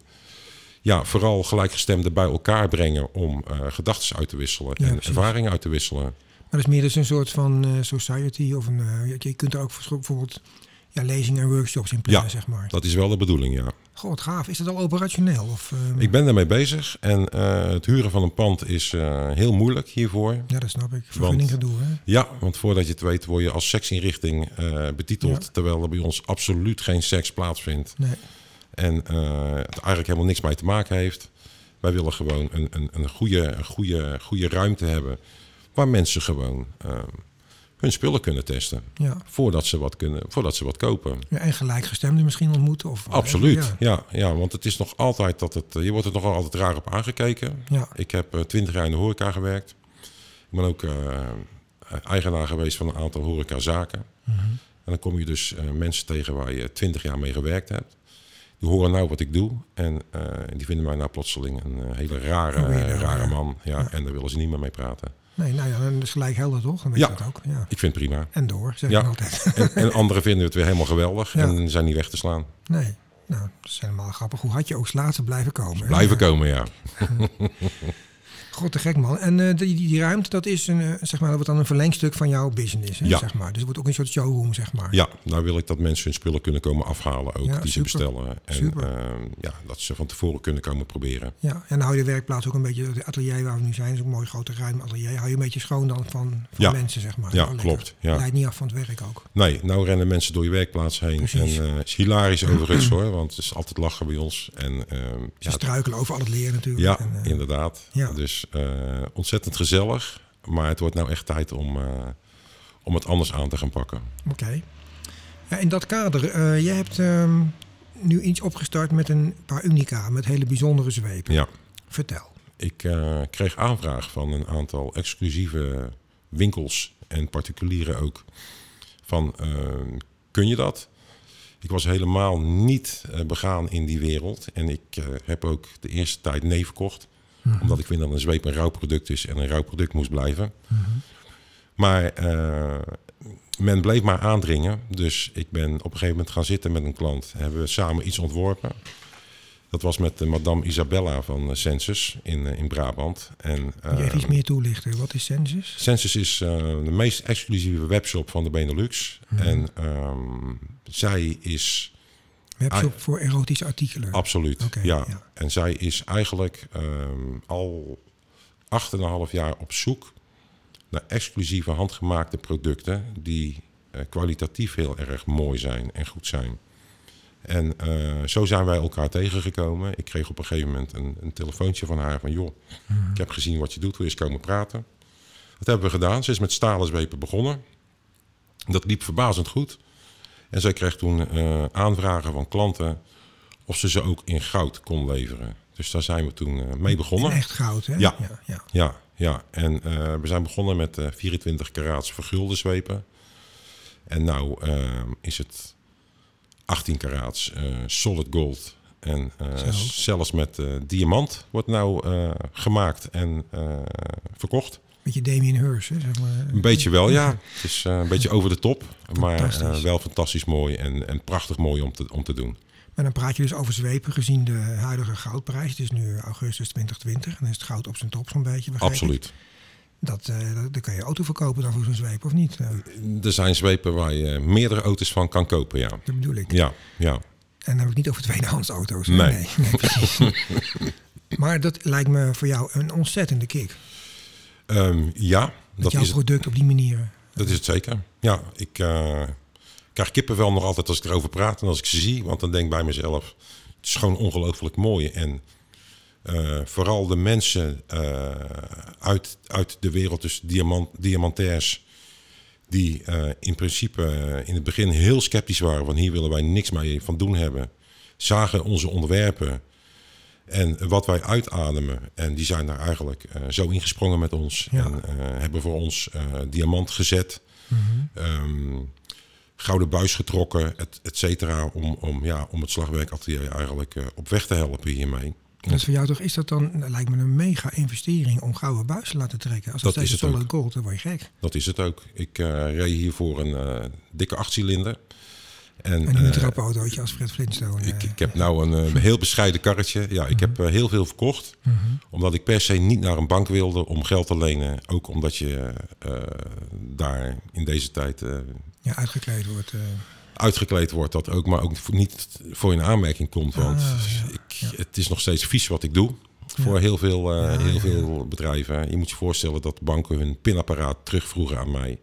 ja, vooral gelijkgestemden bij elkaar brengen om uh, gedachten uit te wisselen ja, en precies. ervaringen uit te wisselen. Maar dat is meer dus een soort van uh, society of een, uh, je kunt er ook bijvoorbeeld ja, lezingen en workshops in plannen, ja, zeg maar. dat is wel de bedoeling, ja. Wat gaaf. Is dat al operationeel? Of, uh... Ik ben daarmee bezig en het huren van een pand is heel moeilijk hiervoor. Ja, dat snap ik. Vergunning gedoe, hè? Ja, want voordat je het weet word je als seksinrichting betiteld, ja. terwijl er bij ons absoluut geen seks plaatsvindt. Nee. En het eigenlijk helemaal niks mee te maken heeft. Wij willen gewoon een, een, een, goede, een goede, goede ruimte hebben waar mensen gewoon hun spullen kunnen testen. Ja. Voordat, ze wat kunnen, voordat ze wat kopen. Ja, en gelijkgestemden misschien ontmoeten? Of Absoluut, ja. ja. Ja, want het is nog altijd dat het... Je wordt er nog altijd raar op aangekeken. Ja. Ik heb twintig uh, jaar in de horeca gewerkt. Ik ben ook uh, eigenaar geweest van een aantal horecazaken. Mm -hmm. En dan kom je dus uh, mensen tegen waar je twintig jaar mee gewerkt hebt. Die horen nou wat ik doe. En uh, die vinden mij nou plotseling een hele rare, oh, ja, rare man. Ja, En daar willen ze niet meer mee praten. Nee, nou ja, dan is gelijk helder toch? Dan weet ja, dat ook. Ja, ik vind het prima. En door, zeg ja. ik altijd. En, en anderen vinden het weer helemaal geweldig Ja. en zijn niet weg te slaan. Nee, nou, dat is helemaal grappig. Hoe had je ook laten blijven komen? hè? Blijven komen, ja. God, te gek man. En eh, die, die, die ruimte, dat is een, eh, zeg maar, dat wordt dan een verlengstuk van jouw business, hè, Ja. zeg maar. Dus het wordt ook een soort showroom, zeg maar. Ja, nou wil ik dat mensen hun spullen kunnen komen afhalen ook, Ja, die super. ze bestellen. En Super. ehm, ja, dat ze van tevoren kunnen komen proberen. Ja, en dan hou je de werkplaats ook een beetje, het atelier waar we nu zijn, is een mooi grote ruim atelier. Hou je een beetje schoon dan van, van Ja. mensen, zeg maar. Ja, klopt, ja. Leidt niet af van het werk ook. Nee, nou rennen mensen door je werkplaats heen. Precies. En eh, het is hilarisch overigens hoor, want het is altijd lachen bij ons. En ehm, Ze ja, struikelen over al het leren natuurlijk. Ja, En, eh, inderdaad. ja. Dus eh, ontzettend gezellig. Maar het wordt nou echt tijd om, eh, om het anders aan te gaan pakken. Oké. Ja, in dat kader, eh jij hebt ehm, nu iets opgestart met een paar unica, met hele bijzondere zwepen. Ja, Vertel. ik kreeg aanvraag van een aantal exclusieve winkels en particulieren ook. Van, kun je dat? Ik was helemaal niet begaan in die wereld. En ik heb ook de eerste tijd nee verkocht. Omdat ik vind dat een zweep een rouwproduct is en een rouwproduct moest blijven. Maar eh, men bleef maar aandringen. Dus ik ben op een gegeven moment gaan zitten met een klant. Hebben we samen iets ontworpen. Dat was met eh, madame Isabella van eh, Census in, eh, in Brabant. En, even iets eh, meer toelichten? Wat is Census? Census is de meest exclusieve webshop van de Benelux. En ehm, zij is Webshop voor erotische artikelen. absoluut, ja. ja. En zij is eigenlijk ehm, al 8,5 jaar op zoek naar exclusieve handgemaakte producten die eh, kwalitatief heel erg mooi zijn en goed zijn. En eh, zo zijn wij elkaar tegengekomen. Ik kreeg op een gegeven moment een, een telefoontje van haar van... joh, ik heb gezien wat je doet, wil je eens komen praten? Dat hebben we gedaan. Ze is met stalen zwepen begonnen. Dat liep verbazend goed. En zij kreeg toen eh, aanvragen van klanten of ze ze ook in goud kon leveren. Dus daar zijn we toen eh, mee begonnen. In echt goud, hè? Ja. ja, ja. Ja, ja. En eh, we zijn begonnen met eh 24 karaats vergulde zwepen. En nou is het 18 karaats solid gold. En zelfs met diamant wordt nou gemaakt en verkocht. Beetje Damien Hirst, hè, zeg maar. Een beetje wel, ja. Het is eh, een beetje over de top. Maar eh, wel fantastisch mooi en, en prachtig mooi om te, om te doen. Maar dan praat je dus over zwepen gezien de huidige goudprijs. Het is nu augustus 2020 en dan is het goud op zijn top zo'n beetje. ik. Absoluut. Dat, dat, dan kan je auto verkopen dan voor zo'n zweep, of niet? Er zijn zwepen waar je meerdere auto's van kan kopen, ja. dat bedoel ik. Ja, ja. En dan heb ik niet over tweedehands auto's. Nee. nee, maar dat lijkt me voor jou een ontzettende kick. Ehm, ja, Dat, dat jouw is, product op die manier. dat is het zeker. Ja, ik eh, krijg kippenvel nog altijd als ik erover praat en als ik ze zie. Want dan denk ik bij mezelf, het is gewoon ongelooflijk mooi. En eh, vooral de mensen eh, uit, uit de wereld, dus diamant, diamantairs... die in principe in het begin heel sceptisch waren... van hier willen wij niks mee van doen hebben... zagen onze onderwerpen... En wat wij uitademen, en die zijn daar eigenlijk eh, zo ingesprongen met ons. Ja. En eh, hebben voor ons eh, diamant gezet, ehm, gouden buis getrokken, et, et cetera. Om, om, ja, om het slagwerkatelier eigenlijk op weg te helpen hiermee. Dat is voor jou toch, is dat dan, dat lijkt me een mega investering om gouden buis te laten trekken. Als dat, Dat is steeds het solid gold, dan word je gek. Dat is het ook. Ik reed hiervoor een dikke achtcilinder. En, En een eh, trappenautootje als Fred Flintstone. Ik, eh. ik heb nou een eh, heel bescheiden karretje. Ja, ik heb eh, heel veel verkocht. Mhm. Omdat ik per se niet naar een bank wilde om geld te lenen. Ook omdat je daar in deze tijd ja, uitgekleed wordt. uitgekleed wordt. Dat ook, maar ook niet voor in aanmerking komt. Want Ah, ja, ik, het is nog steeds vies wat ik doe. Voor heel, veel, heel veel bedrijven. Je moet je voorstellen dat banken hun pinapparaat terugvroegen aan mij.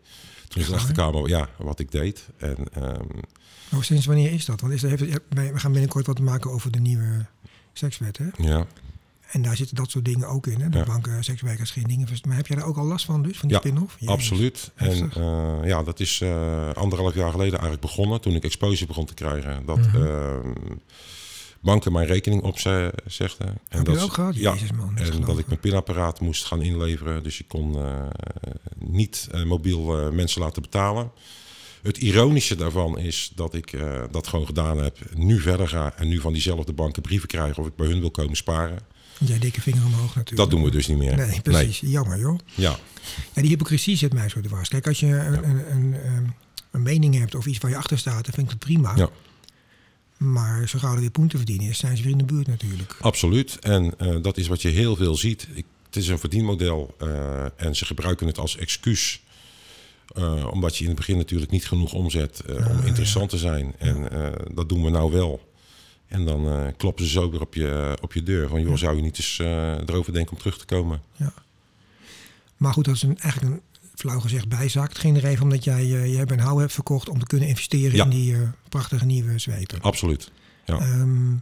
Toen ze kwamen ja, wat ik deed. En ehm, Oh, sinds wanneer is dat? Want is er, heeft, we gaan binnenkort wat maken over de nieuwe sekswet. Hè? ja, En daar zitten dat soort dingen ook in. Hè? De Ja. banken, sekswerkers geen dingen. Maar heb jij daar ook al last van dus? Van die Ja, spin-off? Absoluut. En eh, ja, dat is eh, anderhalf jaar geleden eigenlijk begonnen. Toen ik exposure begon te krijgen. Dat Mhm. ehm, banken mijn rekening opzegden. En Heb dat, ook gehad? Ja, Jezus man. en dat ik mijn pinapparaat moest gaan inleveren. Dus ik kon eh, niet mobiel mensen laten betalen. Het ironische daarvan is dat ik eh, dat gewoon gedaan heb. Nu verder ga en nu van diezelfde banken brieven krijg of ik bij hun wil komen sparen. Jij dikke vinger omhoog natuurlijk. Dat doen we dus niet meer. Nee, precies. Jammer joh. Ja, Ja, die hypocrisie zit mij zo dwars. Kijk, als je een, een, een, ehm, een mening hebt of iets waar je achter staat, dan vind ik dat prima. ja. Maar zo gauw er weer poen te verdienen is, zijn ze weer in de buurt natuurlijk. Absoluut. En eh, dat is wat je heel veel ziet. Ik, het is een verdienmodel eh, en ze gebruiken het als excuus. Eh, omdat je in het begin natuurlijk niet genoeg omzet eh, om Ah, interessant te zijn. En eh, dat doen we nou wel. En dan kloppen ze zo weer op je, op je deur. Van joh, zou je niet eens erover denken om terug te komen? Maar goed, dat is een, eigenlijk een flauw gezegd bijzaak. Het ging er even omdat jij, jij een hou hebt verkocht om te kunnen investeren Ja. in die prachtige nieuwe zwepen. Absoluut. Ja. Ehm,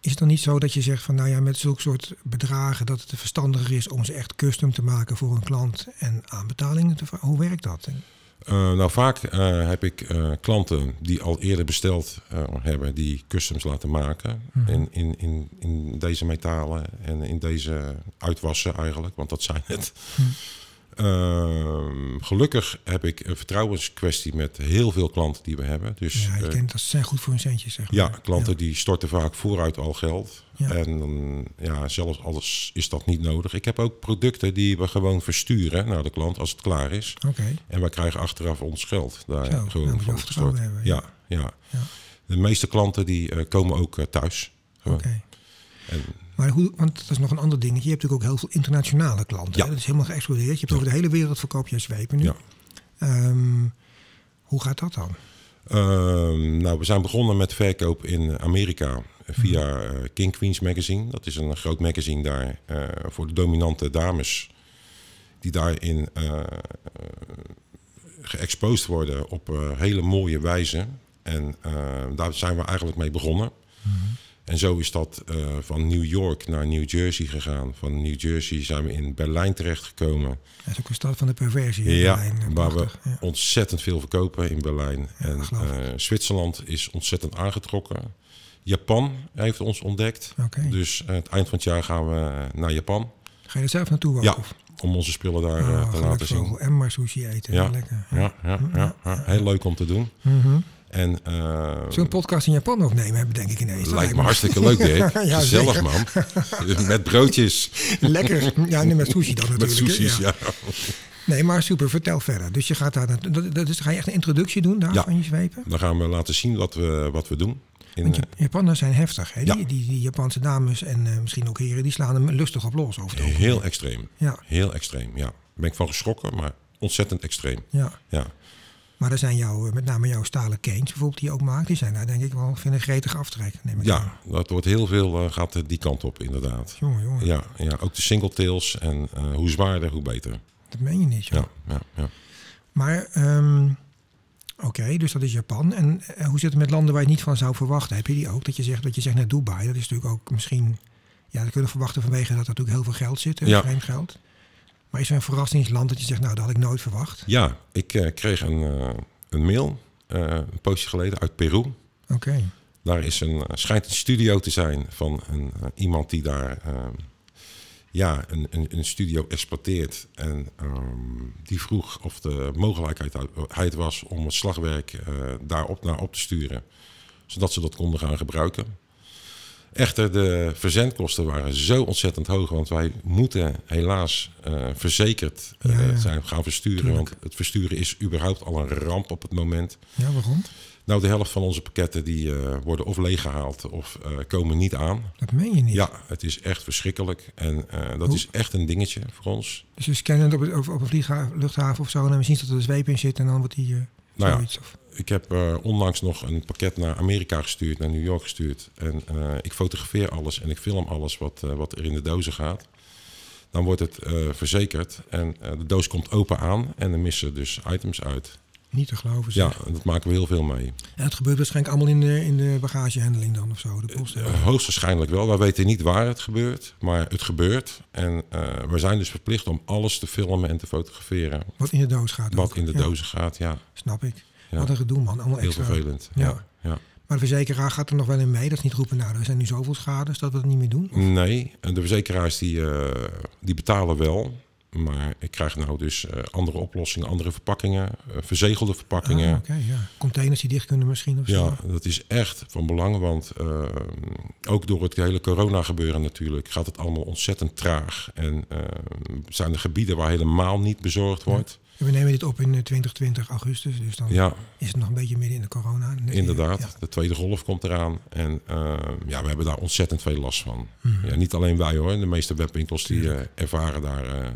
is het dan niet zo dat je zegt van nou ja, met zulke soort bedragen dat het verstandiger is om ze echt custom te maken voor een klant en aanbetalingen te vragen? Hoe werkt dat? Eh, nou, vaak eh, heb ik eh, klanten die al eerder besteld hebben, die customs laten maken. in, in, in, in deze metalen en in deze uitwassen eigenlijk, want dat zijn het. Ehm, gelukkig heb ik een vertrouwenskwestie met heel veel klanten die we hebben. Dus ja, je eh, kent, dat zijn goed voor hun centjes, zeg ja, maar. klanten die storten vaak vooruit al geld. Ja. En dan, ja, zelfs alles is dat niet nodig. Ik heb ook producten die we gewoon versturen naar de klant als het klaar is. Oké, En wij krijgen achteraf ons geld daar Zo, gewoon nou, van gestort. hebben, Ja, ja. Ja. De meeste klanten die eh, komen ook eh, thuis. Oké. En, Maar hoe, want dat is nog een ander dingetje. Je hebt natuurlijk ook heel veel internationale klanten. Ja. hè? Dat is helemaal geëxplodeerd. Je hebt over de hele wereld verkoop je zwepen nu. Ja. Ehm, hoe gaat dat dan? Ehm, nou, we zijn begonnen met verkoop in Amerika via eh, King Queens Magazine. Dat is een groot magazine daar eh, voor de dominante dames die daarin eh geëxposed worden op hele mooie wijze. En daar zijn we eigenlijk mee begonnen. En zo is dat eh, van New York naar New Jersey gegaan. Van New Jersey zijn we in Berlijn terechtgekomen. Dat is ook een stad van de perversie. hè, Ja, Berlijn. waar we ja. ontzettend veel verkopen in Berlijn. en eh, Zwitserland is ontzettend aangetrokken. Japan heeft ons ontdekt. Dus eh, het eind van het jaar gaan we eh, naar Japan. Ga je er zelf naartoe ook? Ja, of? om onze spullen daar eh, Oh, te laten zien. En maar sushi eten. Ja, Lekker. ja, ja, ja, ja. Heel leuk om te doen. Mhm. En eh, Zullen we een podcast in Japan opnemen, hebben, denk ik ineens. Dat lijkt me hartstikke leuk, Dirk. Ja, Gezellig, man. Met broodjes, Lekker. Ja, nee, met sushi dan met natuurlijk. hè, sushis, ja. Nee, maar super. Vertel verder. Dus je gaat daar naartoe. dat- dat- Dus ga je echt een introductie doen daar Ja. van je zwepen? Dan gaan we laten zien wat we, wat we doen. In, Want eh, Japanners zijn heftig. Hè? Ja. Die, die, die Japanse dames en eh, misschien ook heren, die slaan hem lustig op los over het heel extreem. Ja, Heel extreem, ja. Daar ben ik van geschrokken, maar ontzettend extreem. ja. Ja, Maar er zijn jouw, eh, met name jouw stalen canes bijvoorbeeld, die je ook maakt. Die zijn daar denk ik wel, vind een gretig aftrek. Neem ik aan. ja dat wordt heel veel, eh, gaat die kant op inderdaad. Jongen, jongen. Ja, ja ook de singletails en eh, hoe zwaarder, hoe beter. Dat meen je niet, joh. Ja, ja, ja. Maar, ehm, oké, dus dat is Japan. En hoe zit het met landen waar je het niet van zou verwachten? Heb je die ook? Dat je zegt, dat je zegt naar Dubai, dat is natuurlijk ook misschien... Ja, dat kunnen we verwachten vanwege dat er natuurlijk heel veel geld zit, hè, Ja. vreemd geld. Maar is er een verrassingsland dat je zegt, nou, dat had ik nooit verwacht? ja ik eh, kreeg een, eh, een mail eh, een poosje geleden uit Peru. Oké, Daar is een, schijnt een studio te zijn van een, iemand die daar eh, ja, een, een, een studio exploiteert. En ehm, die vroeg of de mogelijkheid was om het slagwerk daarop naar op te sturen. Zodat ze dat konden gaan gebruiken. Echter, de verzendkosten waren zo ontzettend hoog. Want wij moeten helaas eh, verzekerd eh, Ja, ja. zijn gaan versturen. Tuurlijk. Want het versturen is überhaupt al een ramp op het moment. ja, waarom? Nou, de helft van onze pakketten die eh, worden of leeggehaald of komen niet aan. Dat meen je niet. Ja, het is echt verschrikkelijk. En dat Hoe- is echt een dingetje voor ons. Dus je scannen het op, op, op een luchthaven of zo... en dan zien ze dat er een zweep in zit en dan wordt die... Nou ja. Ik heb eh, onlangs nog een pakket naar Amerika gestuurd, naar New York gestuurd. En eh, ik fotografeer alles en ik film alles wat, eh, wat er in de dozen gaat. Dan wordt het verzekerd en de doos komt open aan en er missen dus items uit. niet te geloven. Ja, zeg. en dat maken we heel veel mee. En het gebeurt waarschijnlijk allemaal in de, in de bagagehandeling dan of zo, de post. Hoogstwaarschijnlijk wel. Wij weten niet waar het gebeurt, maar het gebeurt. En we zijn dus verplicht om alles te filmen en te fotograferen. Wat in de doos gaat. Wat ook. in de Ja, dozen gaat, ja. Snap ik. Ja. Wat een gedoe man, allemaal Heel extra. vervelend. Ja. Ja. Ja. Maar de verzekeraar gaat er nog wel in mee. Dat is niet roepen, nou, er zijn nu zoveel schades dat we het niet meer doen. Nee, en de verzekeraars die, eh, die betalen wel. Maar ik krijg nou dus eh, andere oplossingen, andere verpakkingen, eh, verzegelde verpakkingen. Ah, Oké, ja. Containers die dicht kunnen misschien of Ja, zo. dat is echt van belang, want ook door het hele corona gebeuren natuurlijk gaat het allemaal ontzettend traag. En zijn er gebieden waar helemaal niet bezorgd wordt. We nemen dit op in eh, 2020 augustus, dus dan Ja, is het nog een beetje midden in de corona. Inderdaad. ja. De tweede golf komt eraan. En eh, ja, we hebben daar ontzettend veel last van. Mhm. Ja, niet alleen wij hoor. De meeste webwinkels die eh, ervaren daar... eh,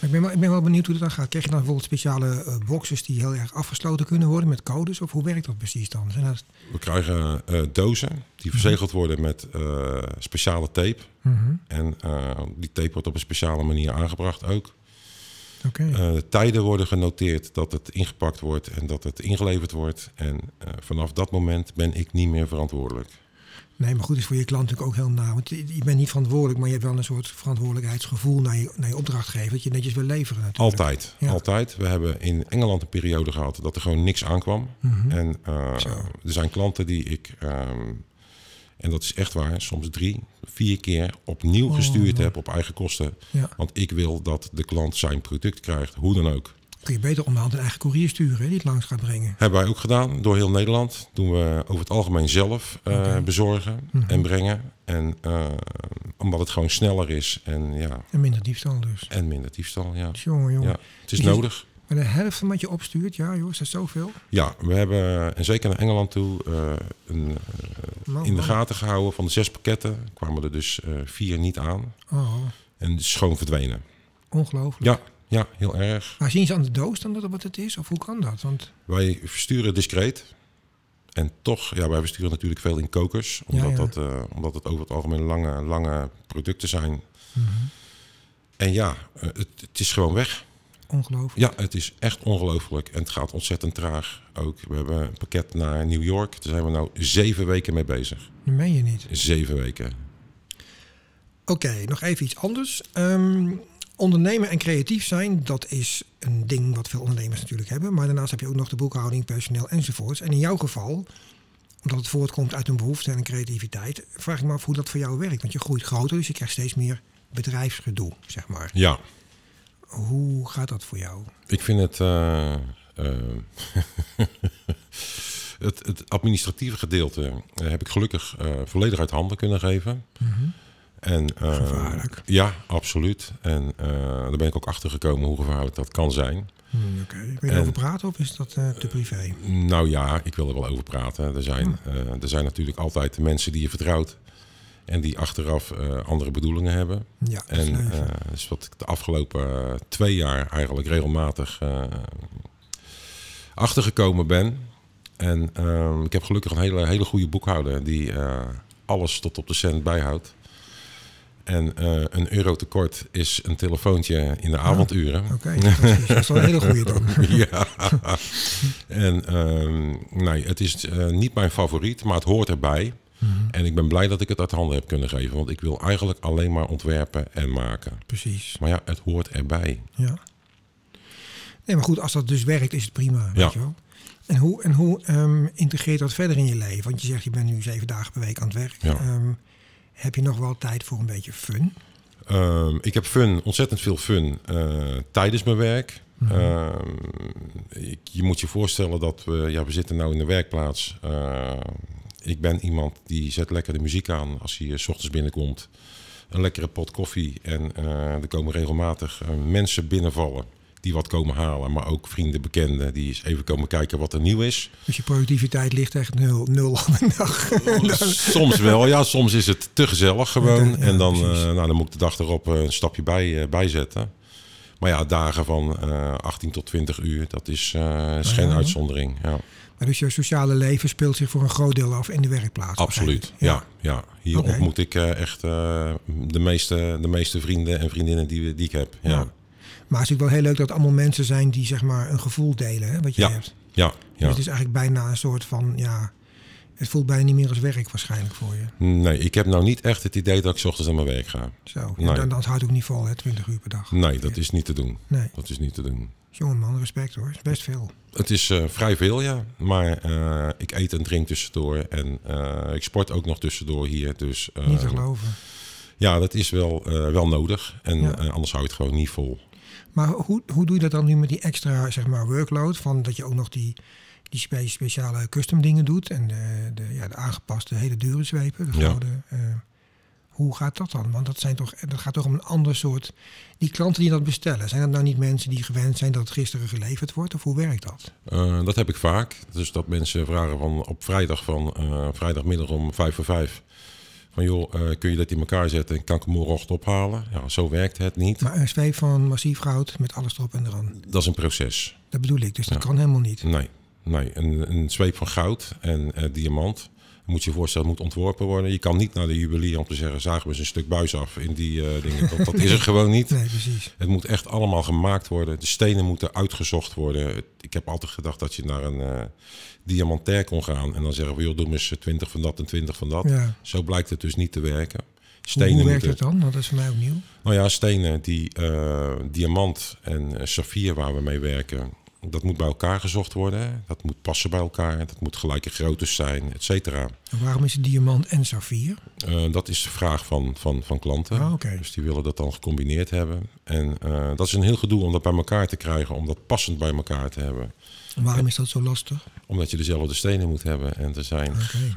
ik ben, wel, ik ben wel benieuwd hoe dat dan gaat. Krijg je dan bijvoorbeeld speciale eh, boxes die heel erg afgesloten kunnen worden met codes? Of hoe werkt dat precies dan? Dat... We krijgen eh, dozen die verzegeld worden met eh, speciale tape. Mhm. En eh, die tape wordt op een speciale manier aangebracht ook. Oké. Eh, de tijden worden genoteerd dat het ingepakt wordt en dat het ingeleverd wordt. En eh, vanaf dat moment ben ik niet meer verantwoordelijk. Nee, maar goed, is voor je klant natuurlijk ook heel na. Want je, je bent niet verantwoordelijk, maar je hebt wel een soort verantwoordelijkheidsgevoel naar je, naar je opdrachtgever. Dat je netjes wil leveren natuurlijk. Altijd, Ja. altijd. We hebben in Engeland een periode gehad dat er gewoon niks aankwam. Mhm. En eh, er zijn klanten die ik ehm, En dat is echt waar, soms drie, vier keer opnieuw Oh, gestuurd heb op eigen kosten. Ja. Want ik wil dat de klant zijn product krijgt, hoe dan ook. Kun je beter onderhand een eigen courier sturen hè, die het langs gaat brengen. Hebben wij ook gedaan door heel Nederland. Doen we over het algemeen zelf eh, bezorgen Mhm. en brengen. En eh, omdat het gewoon sneller is en, ja, En minder diefstal dus. en minder diefstal. Ja. Jongen, jongen. Ja, het is nodig. Maar de helft van wat je opstuurt, ja joh, is dat zoveel? Ja, we hebben, en zeker naar Engeland toe, eh, een, Man, in de gaten gehouden. Van de zes pakketten kwamen er dus eh, vier niet aan. Oh, En gewoon verdwenen. ongelooflijk. Ja, ja, heel erg. Maar zien ze aan de doos dan dat wat het is? Of hoe kan dat? Want Wij versturen discreet. En toch, ja, wij versturen natuurlijk veel in kokers. Omdat, ja. Dat, eh, omdat het over het algemeen lange, lange producten zijn. Mhm. En ja, eh, het, het is gewoon weg. Ongelooflijk. Ja, het is echt ongelooflijk. En het gaat ontzettend traag ook. We hebben een pakket naar New York. Daar zijn we nou zeven weken mee bezig. Dat meen je niet. Zeven weken. Oké, nog even iets anders. Ehm, ondernemen en creatief zijn, dat is een ding wat veel ondernemers natuurlijk hebben. Maar daarnaast heb je ook nog de boekhouding, personeel enzovoorts. En in jouw geval, omdat het voortkomt uit een behoefte en een creativiteit, vraag ik me af hoe dat voor jou werkt. Want je groeit groter, dus je krijgt steeds meer bedrijfsgedoe, zeg maar. Ja, Hoe gaat dat voor jou? ik vind het... eh, eh, het, het administratieve gedeelte eh, heb ik gelukkig volledig uit handen kunnen geven. En, eh, Gevaarlijk. Ja, absoluut. En daar ben ik ook achter gekomen hoe gevaarlijk dat kan zijn. Hmm, Oké, wil je En- erover praten of is dat te privé? Nou ja, ik wil er wel over praten. Er zijn, er zijn natuurlijk altijd de mensen die je vertrouwt. En die achteraf eh, andere bedoelingen hebben. Ja, dat is En dat is wat ik de afgelopen eh, twee jaar eigenlijk regelmatig achtergekomen ben. En ehm, ik heb gelukkig een hele, hele goede boekhouder die alles tot op de cent bijhoudt. En een euro tekort is een telefoontje in de avonduren. Oké, dat is wel een hele goede dan. ja. En ehm, nee, het is niet mijn favoriet, maar het hoort erbij. Mhm. En ik ben blij dat ik het uit handen heb kunnen geven. Want ik wil eigenlijk alleen maar ontwerpen en maken. Precies, Maar ja, het hoort erbij. ja. Nee, maar goed, als dat dus werkt, is het prima, weet Ja. je wel. En hoe, en hoe ehm, integreert dat verder in je leven? Want je zegt, je bent nu zeven dagen per week aan het werk. Ja. Ehm, heb je nog wel tijd voor een beetje fun? Ehm, ik heb fun, ontzettend veel fun eh, tijdens mijn werk. Ik, je moet je voorstellen dat we, ja, we zitten nu in de werkplaats. Eh, ik ben iemand die zet lekker de muziek aan als hij eh, 's ochtends binnenkomt. Een lekkere pot koffie. En eh, er komen regelmatig eh, mensen binnenvallen die wat komen halen. Maar ook vrienden, bekenden die eens even komen kijken wat er nieuw is. Dus je productiviteit ligt echt nul, nul op een dag. Soms wel, ja. Soms is het te gezellig gewoon. Ja, en dan, nou, dan moet ik de dag erop een stapje bij, eh, bijzetten. Maar ja, dagen van eh 18 tot 20 uur, dat is, is geen ja. uitzondering. Ja, Maar dus je sociale leven speelt zich voor een groot deel af in de werkplaats. absoluut. Ja, ja. Hier ontmoet ik eh, echt eh, de, meeste, de meeste vrienden en vriendinnen die, die ik heb. Ja, Maar het is natuurlijk wel heel leuk dat het allemaal mensen zijn die zeg maar een gevoel delen, hè, wat je Ja. hebt. ja. Dus het is eigenlijk bijna een soort van, ja, het voelt bijna niet meer als werk waarschijnlijk voor je. Nee, ik heb nou niet echt het idee dat ik 's ochtends naar mijn werk ga. Zo, Nee. en dan, dat houdt ook niet vol, hè, 20 uur per dag. Nee, dat is niet te doen. Nee, Dat is niet te doen. jongen man, respect hoor, is best veel. Het is eh, vrij veel, ja. Maar eh, ik eet en drink tussendoor. En eh, ik sport ook nog tussendoor hier. Dus niet te geloven. ja, dat is wel, wel nodig. En Ja. anders hou je het gewoon niet vol. Maar hoe, hoe doe je dat dan nu met die extra zeg maar, workload? Van dat je ook nog die, die spe- speciale custom dingen doet en de, de, ja, de aangepaste hele dure zwepen, de Ja. eh, hoe gaat dat dan? Want dat, zijn toch, dat gaat toch om een ander soort... Die klanten die dat bestellen, zijn dat nou niet mensen die gewend zijn dat het gisteren geleverd wordt? Of hoe werkt dat? Eh, dat heb ik vaak. Dus dat mensen vragen van op vrijdag van eh, vrijdagmiddag om vijf voor vijf. Van joh, eh, kun je dat in elkaar zetten en kan ik hem morgenochtend ophalen? Ja, zo werkt het niet. Maar een zweep van massief goud met alles erop en eraan. Dat is een proces. Dat bedoel ik, dus dat kan helemaal niet. Nee, nee. Een, een zweep van goud en eh, diamant. Moet je je voorstellen, moet ontworpen worden. Je kan niet naar de juwelier om te zeggen, zagen we eens een stuk buis af in die eh, dingen. Dat, dat is er gewoon niet. Nee, precies. Het moet echt allemaal gemaakt worden. De stenen moeten uitgezocht worden. Het- Ik heb altijd gedacht dat je naar een eh diamantair kon gaan. En dan zeggen we, joh, doe eens 20 van dat en 20 van dat. Ja. Zo blijkt het dus niet te werken. Hoe, Stenen hoe werkt het dan? Dat is voor mij ook nieuw. Nou ja, stenen die diamant en saffier waar we mee werken. Dat moet bij elkaar gezocht worden. Dat moet passen bij elkaar. Dat moet gelijke groottes zijn, et cetera. En waarom is het diamant en saffier? Eh, dat is de vraag van, van, van klanten. Ah, oké. Dus die willen dat dan gecombineerd hebben. En eh, dat is een heel gedoe om dat bij elkaar te krijgen, om dat passend bij elkaar te hebben. En waarom is dat zo lastig? Omdat je dezelfde stenen moet hebben. En er zijn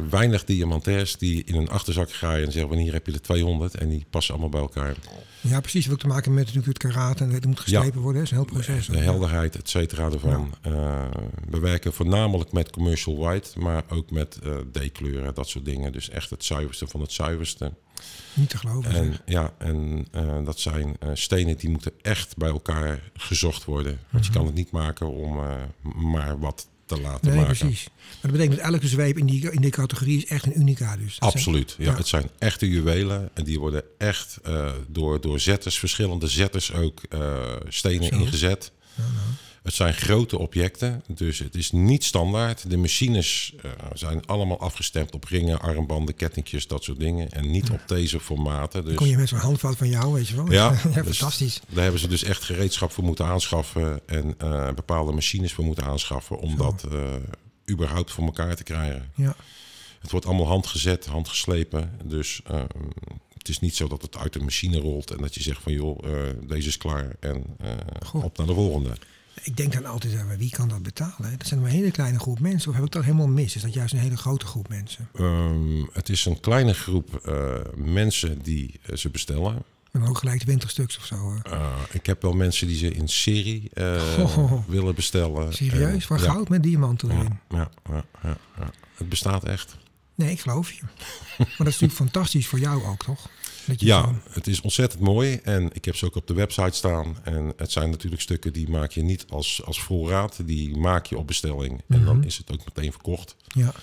weinig diamantairs die in een achterzak graaien en zeggen: van hier heb je er 200 en die passen allemaal bij elkaar. Ja, precies. Dat heeft te maken met natuurlijk het karaat en het moet geslepen worden. Dat is een heel proces. De helderheid, et cetera, ervan. Eh, we werken voornamelijk met commercial white, maar ook met eh D-kleuren, dat soort dingen. Dus echt het zuiverste van het zuiverste. Niet te geloven. En, zeg. ja, en eh, dat zijn stenen die moeten echt bij elkaar gezocht worden. Want je kan het niet maken om maar wat te laten Mhm. Nee, maken. precies. Maar dat betekent dat elke zweep in die, in die categorie is echt een unica. Dus. Dat zijn- Absoluut. Ja, Ja. Het zijn echte juwelen en die worden echt door, door zetters, verschillende zetters ook stenen Zo. ingezet. Het zijn grote objecten, dus het is niet standaard. De machines eh, zijn allemaal afgestemd op ringen, armbanden, kettingjes, dat soort dingen. En niet op deze formaten. Dus Kon je met zo'n handvat van jou, weet je wel? Ja, ja dus fantastisch. Daar hebben ze dus echt gereedschap voor moeten aanschaffen en eh, bepaalde machines voor moeten aanschaffen om dat eh, überhaupt voor elkaar te krijgen. Ja. Het wordt allemaal handgezet, handgeslepen. Dus ehm, het is niet zo dat het uit de machine rolt en dat je zegt van joh, deze is klaar en op naar de volgende. Ik denk dan altijd, eh, wie kan dat betalen? Dat zijn maar een hele kleine groep mensen. Of heb ik dat helemaal mis? Is dat juist een hele grote groep mensen? Ehm, het is een kleine groep eh, mensen die eh, ze bestellen. Met ook gelijk 20 stuks of zo. eh. Ik heb wel mensen die ze in serie Oh. willen bestellen. Serieus? En- ja, goud met diamanten erin? Ja, ja, ja. Het bestaat echt. Nee, ik geloof je. maar dat is natuurlijk fantastisch voor jou ook, toch? Ja, het is ontzettend mooi. En ik heb ze ook op de website staan. En het zijn natuurlijk stukken die maak je niet als, als voorraad. Die maak je op bestelling. En dan is het ook meteen verkocht. ja.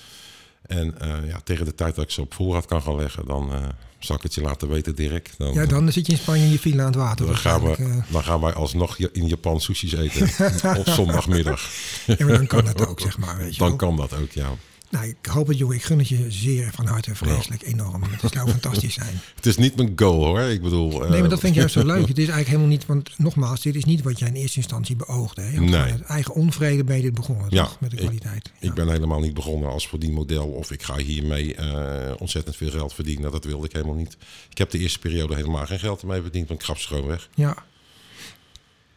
En eh, ja, tegen de tijd dat ik ze op voorraad kan gaan leggen, dan eh, zal ik het je laten weten, Dirk. Dan, ja, dan zit je in Spanje in je villa aan het water. dan, gaan we, eh. dan gaan wij alsnog in Japan sushi's eten. op zondagmiddag. ja, maar dan kan dat ook, zeg maar. Weet je Dan wel. kan dat ook, ja. Nou, ik hoop het, jongen. Ik gun het je zeer van harte vreselijk enorm. Het zou fantastisch zijn. Het is niet mijn goal hoor. Ik bedoel. eh, Nee, maar dat vind ik juist zo leuk. Het is eigenlijk helemaal niet, want nogmaals, dit is niet wat jij in eerste instantie beoogde. Hè? Nee. uit eigen onvrede ben je dit begonnen, Ja, toch? Met de ik- kwaliteit. Ja. Ik ben helemaal niet begonnen als voor die model of ik ga hiermee eh, ontzettend veel geld verdienen. Dat wilde ik helemaal niet. Ik heb de eerste periode helemaal geen geld ermee verdiend, want ik weg. Ja.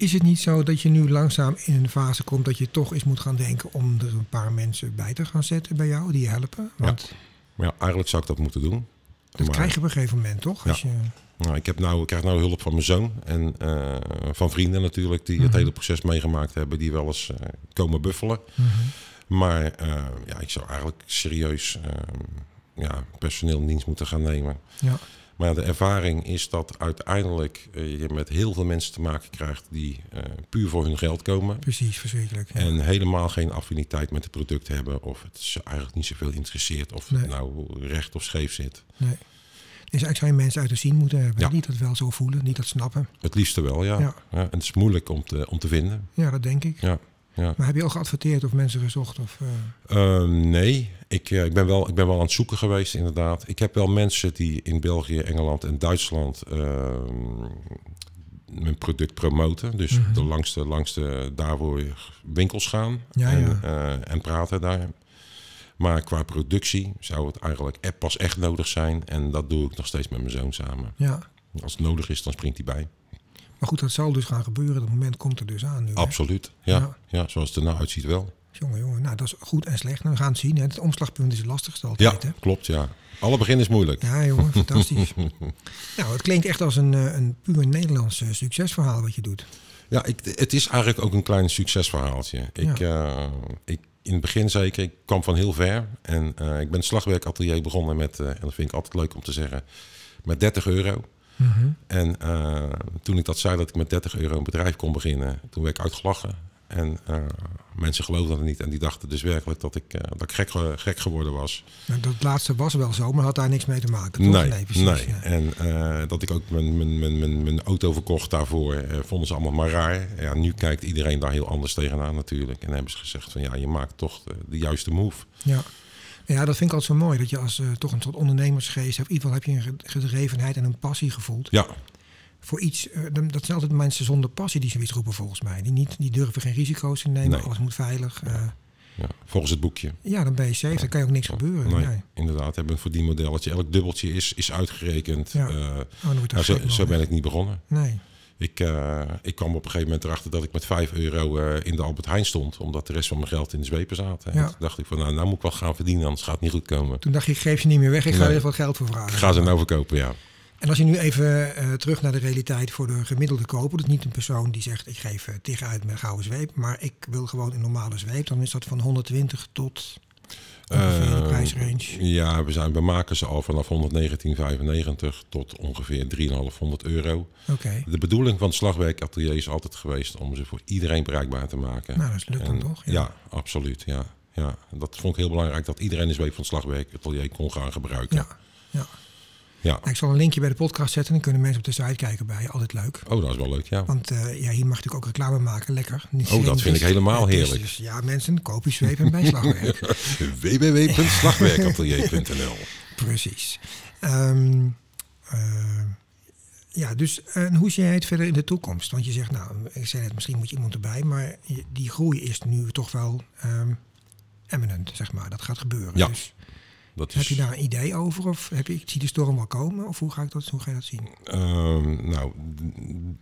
Is het niet zo dat je nu langzaam in een fase komt dat je toch eens moet gaan denken om er een paar mensen bij te gaan zetten bij jou die je helpen? Want Maar ja, eigenlijk zou ik dat moeten doen. dat Maar, krijg je op een gegeven moment, toch? Als je, nou, ik, heb nou, ik krijg nou hulp van mijn zoon en eh, van vrienden natuurlijk die Mhm. het hele proces meegemaakt hebben, die wel eens eh, komen buffelen. Mhm. Maar eh, ja, ik zou eigenlijk serieus eh, ja, personeel in dienst moeten gaan nemen. ja. Maar de ervaring is dat uiteindelijk eh, je met heel veel mensen te maken krijgt die eh, puur voor hun geld komen. Precies, verschrikkelijk. Ja. En helemaal geen affiniteit met het product hebben. Of het ze eigenlijk niet zoveel interesseert. Of Nee. het nou recht of scheef zit. Nee. Dus eigenlijk zou je mensen uit de zien moeten hebben Ja. die dat wel zo voelen, die dat snappen. Het liefste wel, ja. Ja. ja. en het is moeilijk om te, om te vinden. Ja, dat denk ik. Ja. Ja. Maar heb je al geadverteerd of mensen gezocht? Of, eh, Ehm, nee, ik, eh, ik, ben wel, ik ben wel aan het zoeken geweest, inderdaad. Ik heb wel mensen die in België, Engeland en Duitsland ehm, mijn product promoten. Dus Mhm. de langste, langste daarvoor winkels gaan Ja, en, ja. eh, en praten daar. Maar qua productie zou het eigenlijk pas echt nodig zijn. En dat doe ik nog steeds met mijn zoon samen. ja. Als het nodig is, dan springt hij bij. Maar goed, dat zal dus gaan gebeuren. Dat moment komt er dus aan nu. Absoluut, ja. Ja. ja. zoals het er nou uitziet wel. Jongen, jongen. Nou, dat is goed en slecht. Nou, we gaan het zien. Hè. Het omslagpunt is het lastigste Ja. Hè? klopt, ja. Alle begin is moeilijk. Ja, jongen, fantastisch. nou, het klinkt echt als een, eh, een puur Nederlands eh, succesverhaal wat je doet. Ja, ik, het is eigenlijk ook een klein succesverhaaltje. Ik, eh, ik, in het begin zeker, ik kwam van heel ver. En ik ben slagwerkatelier begonnen met, en dat vind ik altijd leuk om te zeggen, met 30 euro. Mhm. En eh, toen ik dat zei dat ik met 30 euro een bedrijf kon beginnen, toen werd ik uitgelachen. En eh, mensen geloofden het niet. En die dachten dus werkelijk dat ik, eh, dat ik gek, ge- gek geworden was. Nou, dat laatste was wel zo, maar had daar niks mee te maken. Toch? Nee, nee. precies. ja. En dat ik ook mijn, mijn, mijn, mijn, mijn auto verkocht daarvoor, vonden ze allemaal maar raar. Ja, nu kijkt iedereen daar heel anders tegenaan natuurlijk. En hebben ze gezegd van ja, je maakt toch de, de juiste move. Ja. Ja, dat vind ik altijd zo mooi. Dat je als eh, toch een soort ondernemersgeest hebt. In ieder geval heb je een ge- gedrevenheid en een passie gevoeld. Ja, voor iets, eh, dat zijn altijd mensen zonder passie die zoiets roepen volgens mij. Die, niet, die durven geen risico's te nemen, Nee. alles moet veilig. eh, Ja, volgens het boekje. ja, dan ben je safe, dan kan je ook niks gebeuren. Nee, Nee. inderdaad. Hebben we voor die modelletje. Elk dubbeltje is, is uitgerekend. Ja. Oh, nou, zo, zo ben ik niet begonnen. Nee. Ik, eh, ik kwam op een gegeven moment erachter dat ik met 5 euro eh, in de Albert Heijn stond. Omdat de rest van mijn geld in de zwepen zaten. En Ja. toen dacht ik van nou, nou moet ik wel gaan verdienen, anders gaat het niet goed komen. Toen dacht je, ik geef je niet meer weg, ik ga Nee. er even wat geld voor vragen. Ik ga ze nou verkopen, ja. En als je nu even eh, terug naar de realiteit voor de gemiddelde koper. Dus niet een persoon die zegt, ik geef tig uit met een gouden zweep. Maar ik wil gewoon een normale zweep. Dan is dat van 120 tot ongeveer de Eh, prijsrange. Ja, we, zijn, we maken ze al vanaf 119,95 tot ongeveer 3,500 euro. De bedoeling van het slagwerkatelier is altijd geweest om ze voor iedereen bereikbaar te maken. nou dat lukt dan En- toch? Ja, absoluut. Ja. Ja, dat vond ik heel belangrijk dat iedereen de zweep van het slagwerkatelier kon gaan gebruiken. Ja, ja. Ja. Nou, ik zal een linkje bij de podcast zetten. Dan kunnen mensen op de site kijken bij je. Altijd leuk. Oh, dat is wel leuk, ja. Want eh, ja, hier mag natuurlijk ook reclame maken. Lekker. Niet Oh, dat vind ik helemaal heerlijk. Dus ja, mensen, koop je zweep en bij slagwerk. www.slagwerkatelier.nl Precies. Ehm, eh, ja, dus en hoe zie jij het verder in de toekomst? Want je zegt, nou, ik zei net, misschien moet je iemand erbij, maar die groei is nu toch wel ehm eminent, zeg maar. Dat gaat gebeuren. Ja, Dus Dat heb is, je daar een idee over? Of heb je, ik zie de storm al komen? Of hoe ga, ik dat, hoe ga je dat zien? ehm, nou,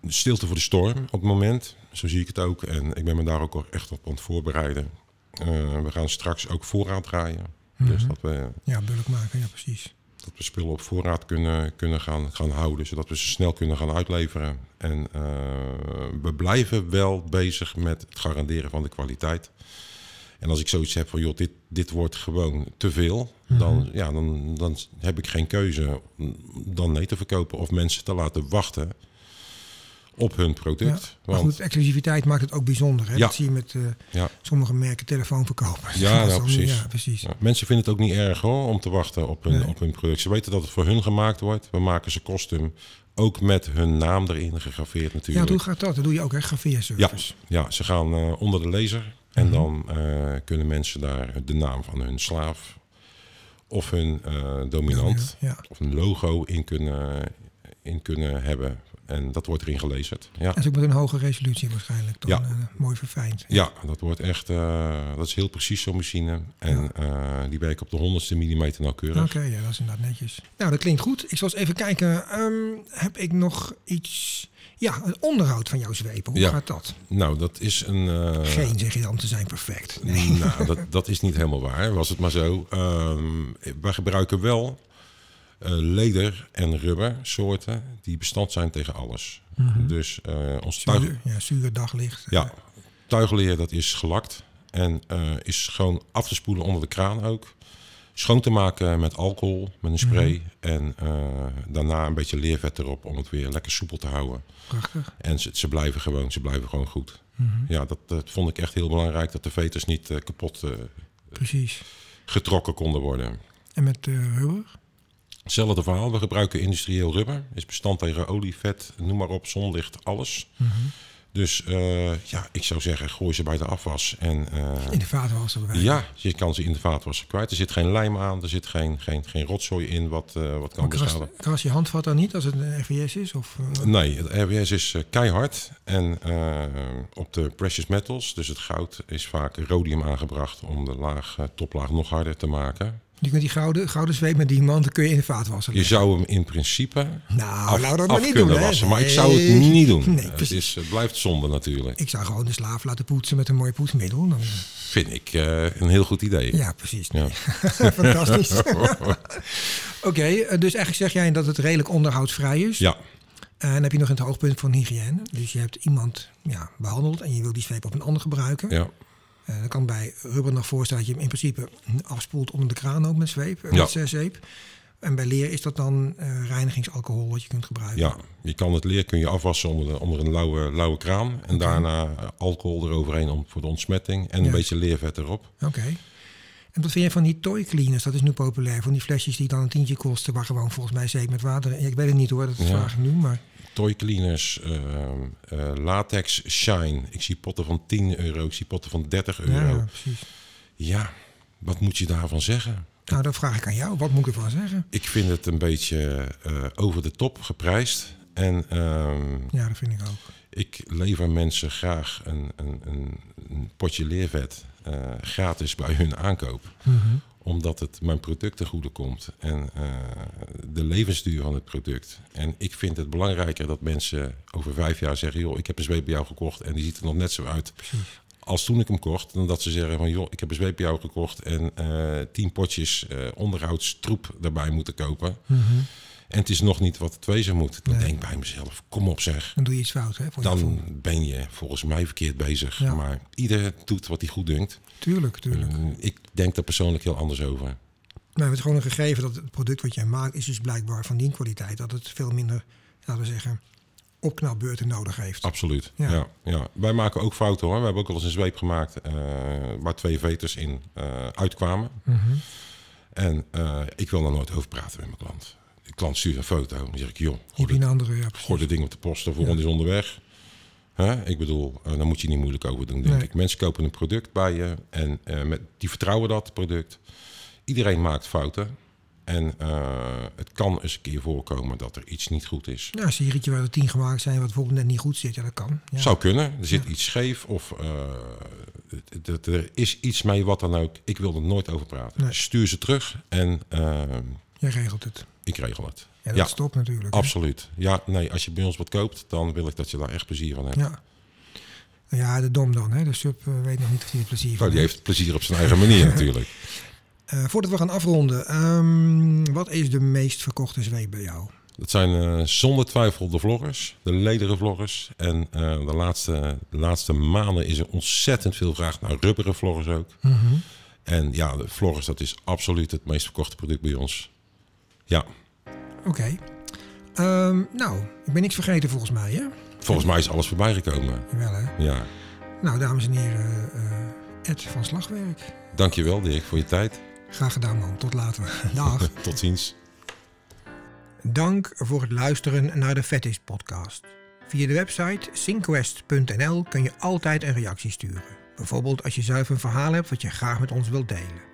stilte voor de storm op het moment. Zo zie ik het ook. En ik ben me daar ook echt op aan het voorbereiden. Eh, we gaan straks ook voorraad draaien. Dus dat we, Ja, bulk maken, ja precies. dat we spullen op voorraad kunnen, kunnen gaan, gaan houden. Zodat we ze snel kunnen gaan uitleveren. En eh, we blijven wel bezig met het garanderen van de kwaliteit. En als ik zoiets heb van, joh, dit, dit wordt gewoon te veel. Dan, ja, dan, dan heb ik geen keuze dan nee te verkopen. Of mensen te laten wachten op hun Ja. product. Maar Want, goed, exclusiviteit maakt het ook bijzonder. Hè? Ja. Dat zie je met eh, ja, sommige merken telefoonverkopers. Ja, nou, precies. Ja, precies. ja, mensen vinden het ook niet erg hoor, om te wachten op hun, Nee. op hun product. Ze weten dat het voor hun gemaakt wordt. We maken ze kostuum. Ook met hun naam erin gegraveerd Ja, natuurlijk. hoe gaat dat? Dat doe je ook, hè? Ja, Graveerservice. ja, ze gaan eh, onder de laser. En dan eh, kunnen mensen daar de naam van hun slaaf of hun eh, dominant Ja. of een logo in kunnen, in kunnen hebben. En dat wordt erin gelezerd. Ja. Dat is ook met een hoge resolutie waarschijnlijk. Ja. eh, mooi verfijnd. ja, dat wordt echt, dat is heel precies zo'n machine. En die werkt op de honderdste millimeter nauwkeurig. Oké, ja, dat is inderdaad netjes. Nou, dat klinkt goed. Ik zal eens even kijken. Ehm, heb ik nog iets... Ja, het onderhoud van jouw zwepen. Hoe Ja. gaat dat? Nou, dat is een... eh, Geen, zeg je dan, te zijn perfect. Nee. Nou, dat, dat is niet helemaal waar. Was het maar zo. Ehm wij gebruiken wel eh, leder en rubber soorten die bestand zijn tegen alles. Dus eh, ons tuig, Zuur, ja, zuur daglicht. ja, tuigleer dat is gelakt en is gewoon af te spoelen onder de kraan ook. Schoon te maken met alcohol, met een spray. En eh, daarna een beetje leervet erop om het weer lekker soepel te houden. Prachtig. En ze, ze blijven gewoon, ze blijven gewoon goed. Ja, dat, dat vond ik echt heel belangrijk, dat de veters niet eh, kapot eh, Precies. getrokken konden worden. En met rubber? Hetzelfde verhaal, we gebruiken industrieel rubber. Is bestand tegen olie, vet, noem maar op, zonlicht, alles. Dus eh, ja, ik zou zeggen, gooi ze bij de afwas. En eh, In de vaatwasser. bij ja, je kan ze in de vaatwasser kwijt. Er zit geen lijm aan, er zit geen, geen, geen rotzooi in wat, eh, wat kan Maar kras, je handvat dan niet als het een RVS is? Of, Nee, het RWS is keihard. En op de precious metals, dus het goud, is vaak rhodium aangebracht om de laag, toplaag nog harder te maken. Je kunt die gouden, gouden zweep met diamanten kun je in de vaatwasser Je leggen. zou hem in principe Nou, af, we dat maar niet kunnen doen. hè. wassen. Maar ik zou het niet doen. Nee, het, is, het blijft zonde natuurlijk. Ik zou gewoon de slaaf laten poetsen met een mooi poetsmiddel. Dan, Vind ik eh, een heel goed idee. ja, precies. Ja. Fantastisch. Oké, eh, dus eigenlijk zeg jij dat het redelijk onderhoudsvrij is. Ja, En dan heb je nog het hoogpunt van hygiëne. Dus je hebt iemand ja, behandeld en je wil die zweep op een ander gebruiken. ja, Dan kan bij rubber nog voorstellen dat je hem in principe afspoelt onder de kraan ook met zweep, eh, Ja. met zeep. En bij leer is dat dan eh, reinigingsalcohol wat je kunt gebruiken. ja. Je kan het leer kun je afwassen onder, de, onder een lauwe, lauwe kraan. En daarna alcohol eroverheen om, voor de ontsmetting. En een beetje leervet erop. Oké. En wat vind je van die toy cleaners? Dat is nu populair. Van die flesjes die dan een tientje kosten, waar gewoon volgens mij zeep met water. in- Ik weet het niet hoor, dat Ja. vraag ik nu. Maar Toy cleaners, eh, eh, latex shine. Ik zie potten van 10 euro, ik zie potten van 30 euro. ja, Ja, precies. wat moet je daarvan zeggen? Nou, dat vraag ik aan jou. Wat moet ik ervan zeggen? Ik vind het een beetje eh, over de top geprijsd. En ehm, Ja, dat vind ik ook. ik lever mensen graag een, een, een, een potje leervet eh, gratis bij hun aankoop. Mhm. Omdat het mijn product ten goede komt. En eh, de levensduur van het product. En ik vind het belangrijker dat mensen over vijf jaar zeggen... joh, ik heb een zweep bij jou gekocht en die ziet er nog net zo uit Precies. als toen ik hem kocht. Dan dat ze zeggen van joh, ik heb een zweep bij jou gekocht... en eh, tien potjes onderhoudstroep daarbij moeten kopen. Mhm. En het is nog niet wat het wezen moet. Dan Nee. denk ik bij mezelf, kom op zeg. Dan doe je iets fout, hè? Voor je. Dan ben je volgens mij verkeerd bezig. Ja. Maar ieder doet wat hij goed denkt. Tuurlijk, tuurlijk. Ik denk daar persoonlijk heel anders over. Nou, het is gewoon een gegeven dat het product wat jij maakt is dus blijkbaar van die kwaliteit. Dat het veel minder, laten we zeggen, opknapbeurten nodig heeft. Absoluut. Ja. Ja. Ja, Wij maken ook fouten hoor. We hebben ook wel eens een zweep gemaakt eh, waar twee veters in eh, uitkwamen. Mhm. En eh, ik wil daar nooit over praten met mijn klant. Klant stuurt een foto. Dan zeg ik, joh, gooi je een andere, ja, gooi dit ding op de post. De volgende is onderweg. Ik bedoel, eh, daar moet je niet moeilijk over doen, denk Nee. ik. Mensen kopen een product bij je en eh, met, die vertrouwen dat product. Iedereen maakt fouten. En eh, het kan eens een keer voorkomen dat er iets niet goed is. Ja, een serietje waar er tien gemaakt zijn wat bijvoorbeeld net niet goed zit, ja, dat kan. Ja. Zou kunnen. Er zit iets scheef of het- er is iets mee, wat dan ook. Ik wil er nooit over praten. Nee. Stuur ze terug en Jij regelt het. Ik regel het. Ja, dat Ja. stopt natuurlijk. hè. Absoluut. Ja, nee, als je bij ons wat koopt, dan wil ik dat je daar echt plezier van hebt. Ja. Ja, de dom dan, hè. De sub eh, weet nog niet of hij er plezier van Nou, die heeft. heeft plezier op zijn eigen manier natuurlijk. Eh, voordat we gaan afronden, ehm, wat is de meest verkochte zweep bij jou? Dat zijn eh, zonder twijfel de vloggers, de lederen vloggers. En de, laatste, de laatste maanden is er ontzettend veel vraag naar rubberen vloggers ook. En ja, de vloggers, dat is absoluut het meest verkochte product bij ons. Ja, Oké. Ehm, nou, ik ben niks vergeten volgens mij, hè? volgens mij is alles voorbij gekomen. Jawel, hè? Ja, Nou, dames en heren, eh Ed van Slagwerk. dankjewel Dirk voor je tijd. Graag gedaan, man. Tot later. Dag. Tot ziens. Dank voor het luisteren naar de Fetish podcast. Via de website synquest.nl kun je altijd een reactie sturen. Bijvoorbeeld als je zelf een verhaal hebt wat je graag met ons wilt delen.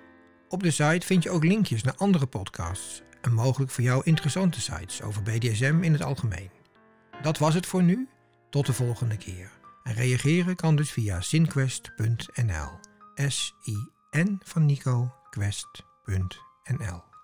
Op de site vind je ook linkjes naar andere podcasts en mogelijk voor jou interessante sites over BDSM in het algemeen. Dat was het voor nu. Tot de volgende keer. En reageren kan dus via synquest.nl. S-I-N van Nico, quest.nl.